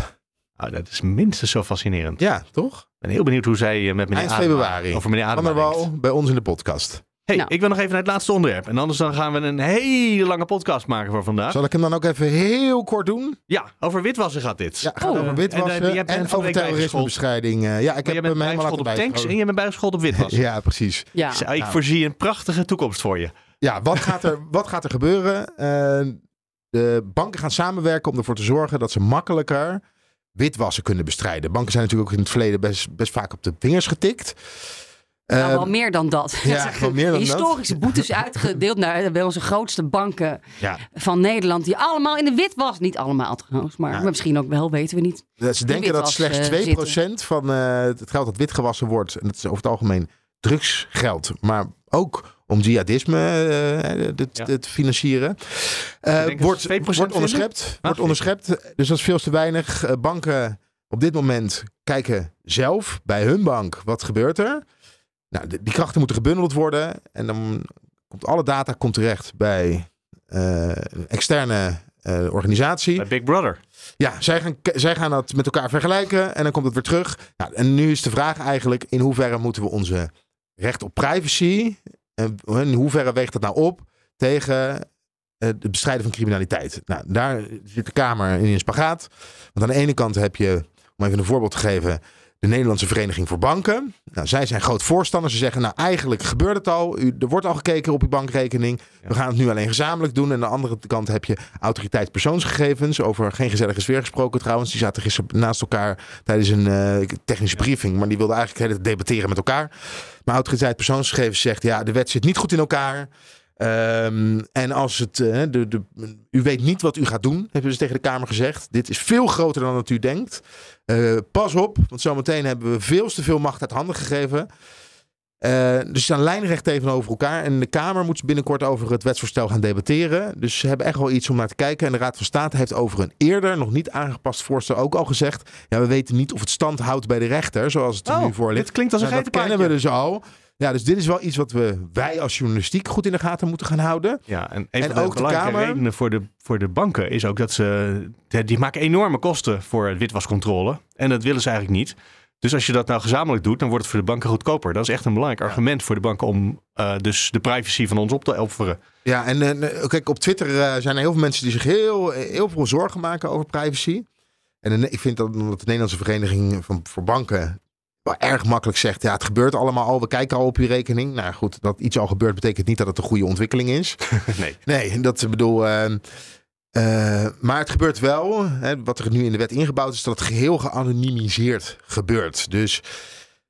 Nou, dat is minstens zo fascinerend. Ja, toch? Ik ben heel benieuwd hoe zij eh, met meneer Eind februari. over meneer Adema bij ons in de podcast. Hey, Nou. ik wil nog even naar het laatste onderwerp. En anders dan gaan we een hele lange podcast maken voor vandaag. Zal ik hem dan ook even heel kort doen? Ja, over witwassen gaat dit. Ja, gaat Oh. over En, witwassen eh, en, de over terrorismebestrijding. eh, ja, ik Maar heb hem helemaal op tanks en bijscholen. je bent bijgeschoold op witwassen. Ja, precies. Ja. Dus, eh, ik Nou. voorzie een prachtige toekomst voor je. Ja, wat gaat er, wat gaat er gebeuren? Eh, de banken gaan samenwerken om ervoor te zorgen dat ze makkelijker witwassen kunnen bestrijden. Banken zijn natuurlijk ook in het verleden best, best vaak op de vingers getikt. Nou, Eh, wel meer dan dat. ja, wel meer dan dat. Historische boetes uitgedeeld naar bij onze grootste banken ja, van Nederland. Die allemaal in de wit was. Niet allemaal trouwens, maar, maar misschien ook wel, weten we niet. Ze denken dat witwas, slechts eh, 2% van eh, het geld dat witgewassen wordt, en dat is over het algemeen drugsgeld, maar ook om jihadisme eh, te, financieren, dat wordt, ze 2% wordt onderschept. vinden? Wordt onderschept. Dus dat is veel te weinig. Eh, banken op dit moment kijken zelf bij hun bank wat gebeurt er. Nou, de- die krachten moeten gebundeld worden en dan komt alle data komt terecht bij een externe organisatie. Bij Big Brother. Ja, zij gaan, zij gaan dat met elkaar vergelijken en dan komt het weer terug. Nou, en nu is de vraag eigenlijk: in hoeverre moeten we onze recht op privacy, in hoeverre weegt dat nou op tegen eh, het bestrijden van criminaliteit? Nou, daar zit de Kamer in een spagaat. Want aan de ene kant heb je, om even een voorbeeld te geven, de Nederlandse Vereniging voor Banken. Nou, zij zijn groot voorstanders. Ze zeggen, nou eigenlijk gebeurt het al. U, er wordt al gekeken op uw bankrekening. We gaan het nu alleen gezamenlijk doen. En aan de andere kant heb je autoriteit persoonsgegevens. Over geen gezellige sfeer gesproken trouwens. Die zaten gisteren naast elkaar tijdens een eh, technische briefing. Maar die wilden eigenlijk debatteren met elkaar. Maar autoriteit persoonsgegevens zegt, ja, de wet zit niet goed in elkaar. Ehm, en als het, eh, de, de, u weet niet wat u gaat doen, hebben ze tegen de Kamer gezegd. Dit is veel groter dan dat u denkt. Eh, pas op, want zometeen hebben we veel te veel macht uit handen gegeven. Eh, dus ze staan lijnrecht tegenover elkaar. En de Kamer moet binnenkort over het wetsvoorstel gaan debatteren. Dus ze hebben echt wel iets om naar te kijken. En de Raad van State heeft over een eerder, nog niet aangepast voorstel ook al gezegd. Ja, we weten niet of het stand houdt bij de rechter, zoals het er Oh, nu voor ligt. dit klinkt als een Nou, Dat kennen we dus al. Ja, dus dit is wel iets wat we, wij als journalistiek goed in de gaten moeten gaan houden. Ja, en een En van de ook de belangrijke Kamer. redenen voor de, voor de banken is ook dat ze... Die maken enorme kosten voor witwascontrole. En dat willen ze eigenlijk niet. Dus als je dat nou gezamenlijk doet, dan wordt het voor de banken goedkoper. Dat is echt een belangrijk argument voor de banken om eh, dus de privacy van ons op te offeren. Ja, en eh, kijk, op Twitter eh, zijn er heel veel mensen die zich heel, heel veel zorgen maken over privacy. En ik vind dat de Nederlandse Vereniging van, voor Banken erg makkelijk zegt, ja, het gebeurt allemaal al, we kijken al op je rekening. Nou goed, dat iets al gebeurt betekent niet dat het een goede ontwikkeling is. nee. Nee, dat bedoel. eh, maar het gebeurt wel. Hè, wat er nu in de wet ingebouwd is, dat het geheel geanonimiseerd gebeurt. Dus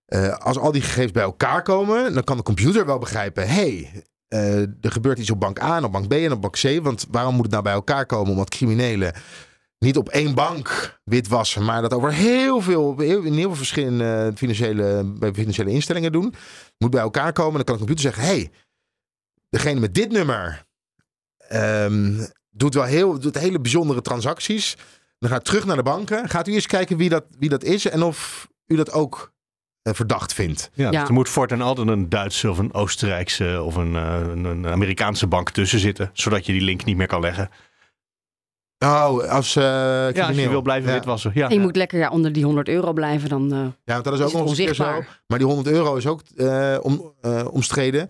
eh, als al die gegevens bij elkaar komen, dan kan de computer wel begrijpen: hey, er gebeurt iets op bank A en op bank B en op bank C. Want waarom moet het nou bij elkaar komen? Omdat criminelen niet op één bank witwassen, maar dat over heel veel, heel, in heel veel verschillende financiële, bij financiële instellingen doen. Moet bij elkaar komen. Dan kan de computer zeggen: hey, degene met dit nummer ehm, doet wel heel, doet hele bijzondere transacties. Dan gaat het terug naar de banken. Gaat u eens kijken wie dat, wie dat is en of u dat ook eh, verdacht vindt. Ja, Dus er moet voortaan altijd een Duitse of een Oostenrijkse of een, eh, een, een Amerikaanse bank tussen zitten. Zodat je die link niet meer kan leggen. Oh, als eh Ja, als je wil blijven Ja. witwassen. Ja. En je moet lekker ja, onder die 100 euro blijven. Dan, eh, Ja, want dat is ook Is het nog eens een keer zo. onzichtbaar? Maar die 100 euro is ook eh, om, eh, omstreden.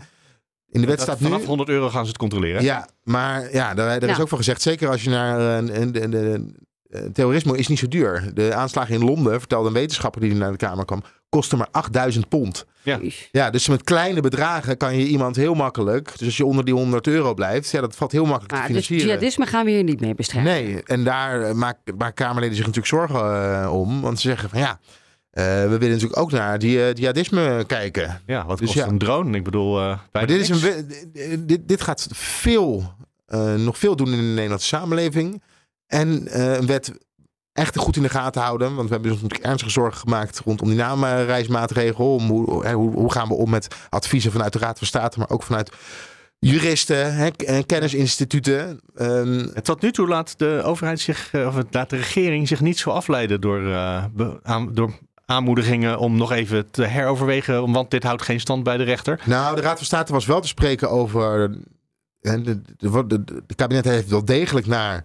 In de wet staat nu... Vanaf 100 euro gaan ze het controleren. Ja, maar ja, daar, daar is ook van gezegd. Zeker als je naar een, een, een, een- een- terrorisme is niet zo duur. De aanslagen in Londen, vertelde een wetenschapper die naar de Kamer kwam, kostte maar 8000 pond. Ja. Ja, dus met kleine bedragen kan je iemand heel makkelijk. Dus als je onder die 100 euro blijft, ja, dat valt heel makkelijk maar te dus financieren. jihadisme gaan we hier niet mee bestrijden. Nee, en daar eh, maak- maken Kamerleden zich natuurlijk zorgen eh, om. Want ze zeggen van ja, eh, we willen natuurlijk ook naar die eh, jihadisme kijken. Ja, wat Dus kost ja. een drone? Ik bedoel, eh, Maar dit, is een, dit, dit gaat veel, eh, nog veel doen in de Nederlandse samenleving. En eh, een wet echt goed in de gaten houden. Want we hebben ons natuurlijk ernstige zorgen gemaakt rondom die naamreismaatregel. Om hoe, hoe, hoe gaan we om met adviezen vanuit de Raad van State, maar ook vanuit juristen, hè, en kennisinstituten. Ehm, En Tot nu toe laat de overheid zich, eh, of laat de regering zich niet zo afleiden door, eh, aan- door aanmoedigingen om nog even te heroverwegen, want dit houdt geen stand bij de rechter. Nou, de Raad van State was wel te spreken over. De, de, de, de kabinet heeft wel degelijk naar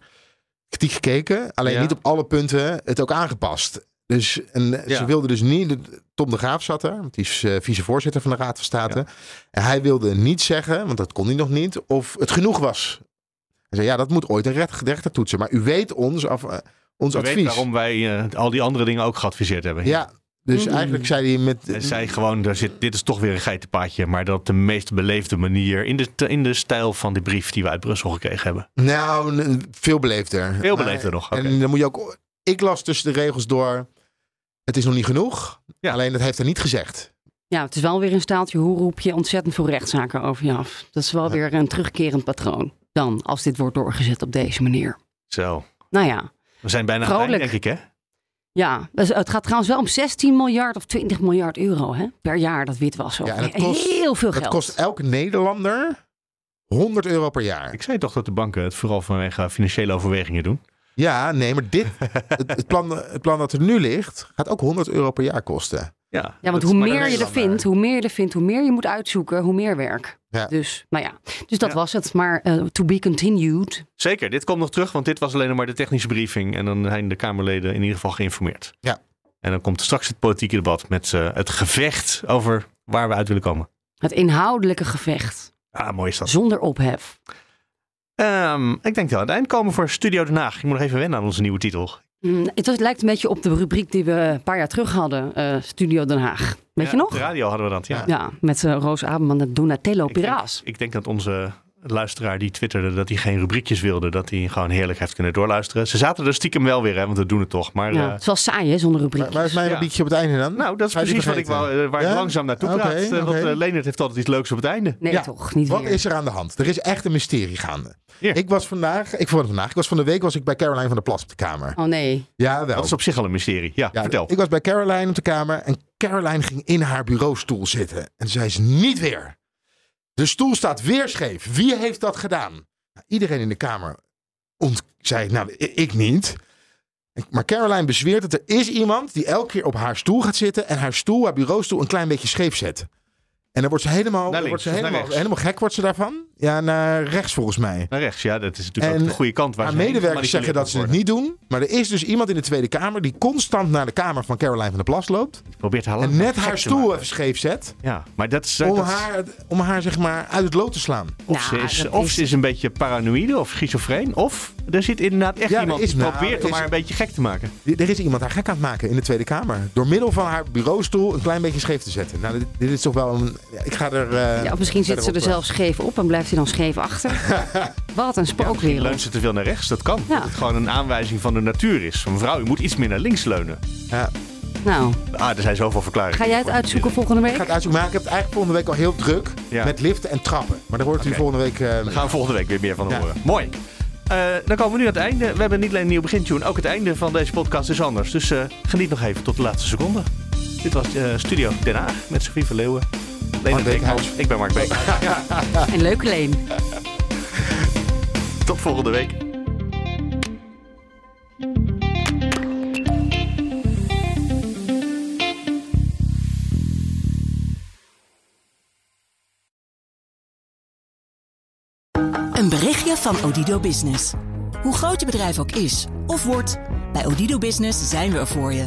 kritiek gekeken. Alleen Ja. niet op alle punten het ook aangepast. Dus, en Ja. ze wilden dus niet... Tom de Graaf zat er, want die is eh, vicevoorzitter van de Raad van State. En hij wilde niet zeggen, want dat kon hij nog niet, of het genoeg was. Hij zei, ja, dat moet ooit een recht- rechter toetsen. Maar u weet ons, af, eh, ons advies. weet waarom wij eh, al die andere dingen ook geadviseerd hebben. Ja, dus Mm. eigenlijk zei hij met... Hij zei gewoon, er zit, dit is toch weer een geitenpaadje. Maar dat op de meest beleefde manier. In de, in de stijl van die brief die we uit Brussel gekregen hebben. Nou, veel beleefder. Veel Maar- beleefder nog, oké. En dan moet je ook... Ik las tussen de regels door... Het is nog niet genoeg. Ja. Alleen dat heeft hij niet gezegd. Ja, het is wel weer een staaltje. Hoe roep je ontzettend veel rechtszaken over je af? Dat is wel weer een terugkerend patroon. Dan, als dit wordt doorgezet op deze manier. Zo. Nou ja, We zijn bijna aan het Vrolijk. denk ik, hè? Ja. dus het gaat trouwens wel om 16 miljard of 20 miljard euro hè, per jaar, dat witwassen. Ja, en dat Heel veel Dat geld. kost elke Nederlander 100 euro per jaar. Ik zei toch dat de banken het vooral vanwege financiële overwegingen doen. Ja, nee, maar dit, het, het, plan, het plan dat er nu ligt, gaat ook 100 euro per jaar kosten. Ja, Ja, want hoe meer je er vindt, hoe meer je er vindt, hoe meer je moet uitzoeken, hoe meer werk. Ja. Dus, nou ja, dus dat Ja. was het. Maar eh, to be continued. Zeker, dit komt nog terug, want dit was alleen nog maar de technische briefing. En dan zijn de Kamerleden in ieder geval geïnformeerd. Ja. En dan komt straks het politieke debat met eh, het gevecht over waar we uit willen komen. Het inhoudelijke gevecht, Ah, mooi is dat. zonder ophef. Ehm, ik denk dat we aan het eind komen voor Studio Den Haag. Je moet nog even wennen aan onze nieuwe titel. Mm, het, was- lijkt een beetje op de rubriek die we een paar jaar terug hadden, eh, Studio Den Haag. Weet Ja, je op nog? de radio hadden we dat, ja. Ja, met eh, Roos Abeman en Donatello Ik Piraas. ik denk dat onze luisteraar die twitterde dat hij geen rubriekjes wilde. Dat hij gewoon heerlijk heeft kunnen doorluisteren. Ze zaten er stiekem wel weer, hè, want we doen het toch. Maar Ja, eh, het is wel saai, hè, zonder rubriek. Waar, waar is mijn Ja. rubriekje op het einde dan? nou, dat is die precies wat ik wou, eh, waar ik Ja? langzaam naartoe Oké, praat. Eh, Want Leonard heeft altijd iets leuks op het einde. Nee, Ja. toch? Niet Wat weer. is er aan de hand? Er is echt een mysterie gaande. Ik was vandaag, ik vond vandaag, ik was van de week was ik bij Caroline van der Plas op de kamer. Oh nee. Ja, wel. Dat is op zich al een mysterie. Ja, Ja, vertel. Ik was bij Caroline op de kamer en Caroline ging in haar bureaustoel zitten. En zei ze niet weer. De stoel staat weer scheef. Wie heeft dat gedaan? Nou, iedereen in de kamer ont zei, nou, ik niet. Maar Caroline bezweert dat er is iemand die elke keer op haar stoel gaat zitten en haar stoel, haar bureaustoel, een klein beetje scheef zet. En dan wordt ze helemaal, links wordt ze naar helemaal, helemaal gek wordt ze daarvan. Ja, naar rechts volgens mij. Naar rechts, ja, dat is natuurlijk En ook de goede kant. Waar Haar medewerkers zeggen dat ze het niet doen. Maar er is dus iemand in de Tweede Kamer die constant naar de kamer van Caroline van der Plas loopt. Probeert haar En net haar stoel even scheef zet. Ja, maar dat is... Om dat is- haar, om haar zeg maar uit het lood te slaan. Of, Nou, ze is, of is- ze is een beetje paranoïde of schizofreen. Of er zit inderdaad echt Ja, iemand is- die nou, probeert om is- haar een beetje gek te maken. Er is iemand haar gek aan het maken in de Tweede Kamer. Door middel van haar bureaustoel een klein beetje scheef te zetten. Nou, dit, dit is toch wel een... Ik ga er... eh, Ja, of misschien zit ze er zelf scheef op en blijft hij dan scheef achter. Wat een spookwereld. leunt ze te veel naar rechts, dat kan. Ja. Dat het gewoon een aanwijzing van de natuur is. Mevrouw, u moet iets meer naar links leunen. ja. Nou, Ah, er zijn zoveel verklaringen. ga jij het uitzoeken volgende Ik week? ga het uitzoeken. Maar ik heb het eigenlijk volgende week al heel druk. Ja. Met liften en trappen. Maar daar hoort u volgende week... eh, Daar gaan we volgende week weer meer van Ja. horen. Mooi. Eh, dan komen we nu aan het einde. We hebben niet alleen een nieuw begintune, ook het einde van deze podcast is anders. Dus eh, geniet nog even tot de laatste seconde. Dit was eh, Studio Den Haag met Sofie van Leeuwen. Beekhuis. Beekhuis. Ik ben Mark Beek. En leuke leen. Tot volgende week. Een berichtje van Odido Business. Hoe groot je bedrijf ook is of wordt, bij Odido Business zijn we er voor je.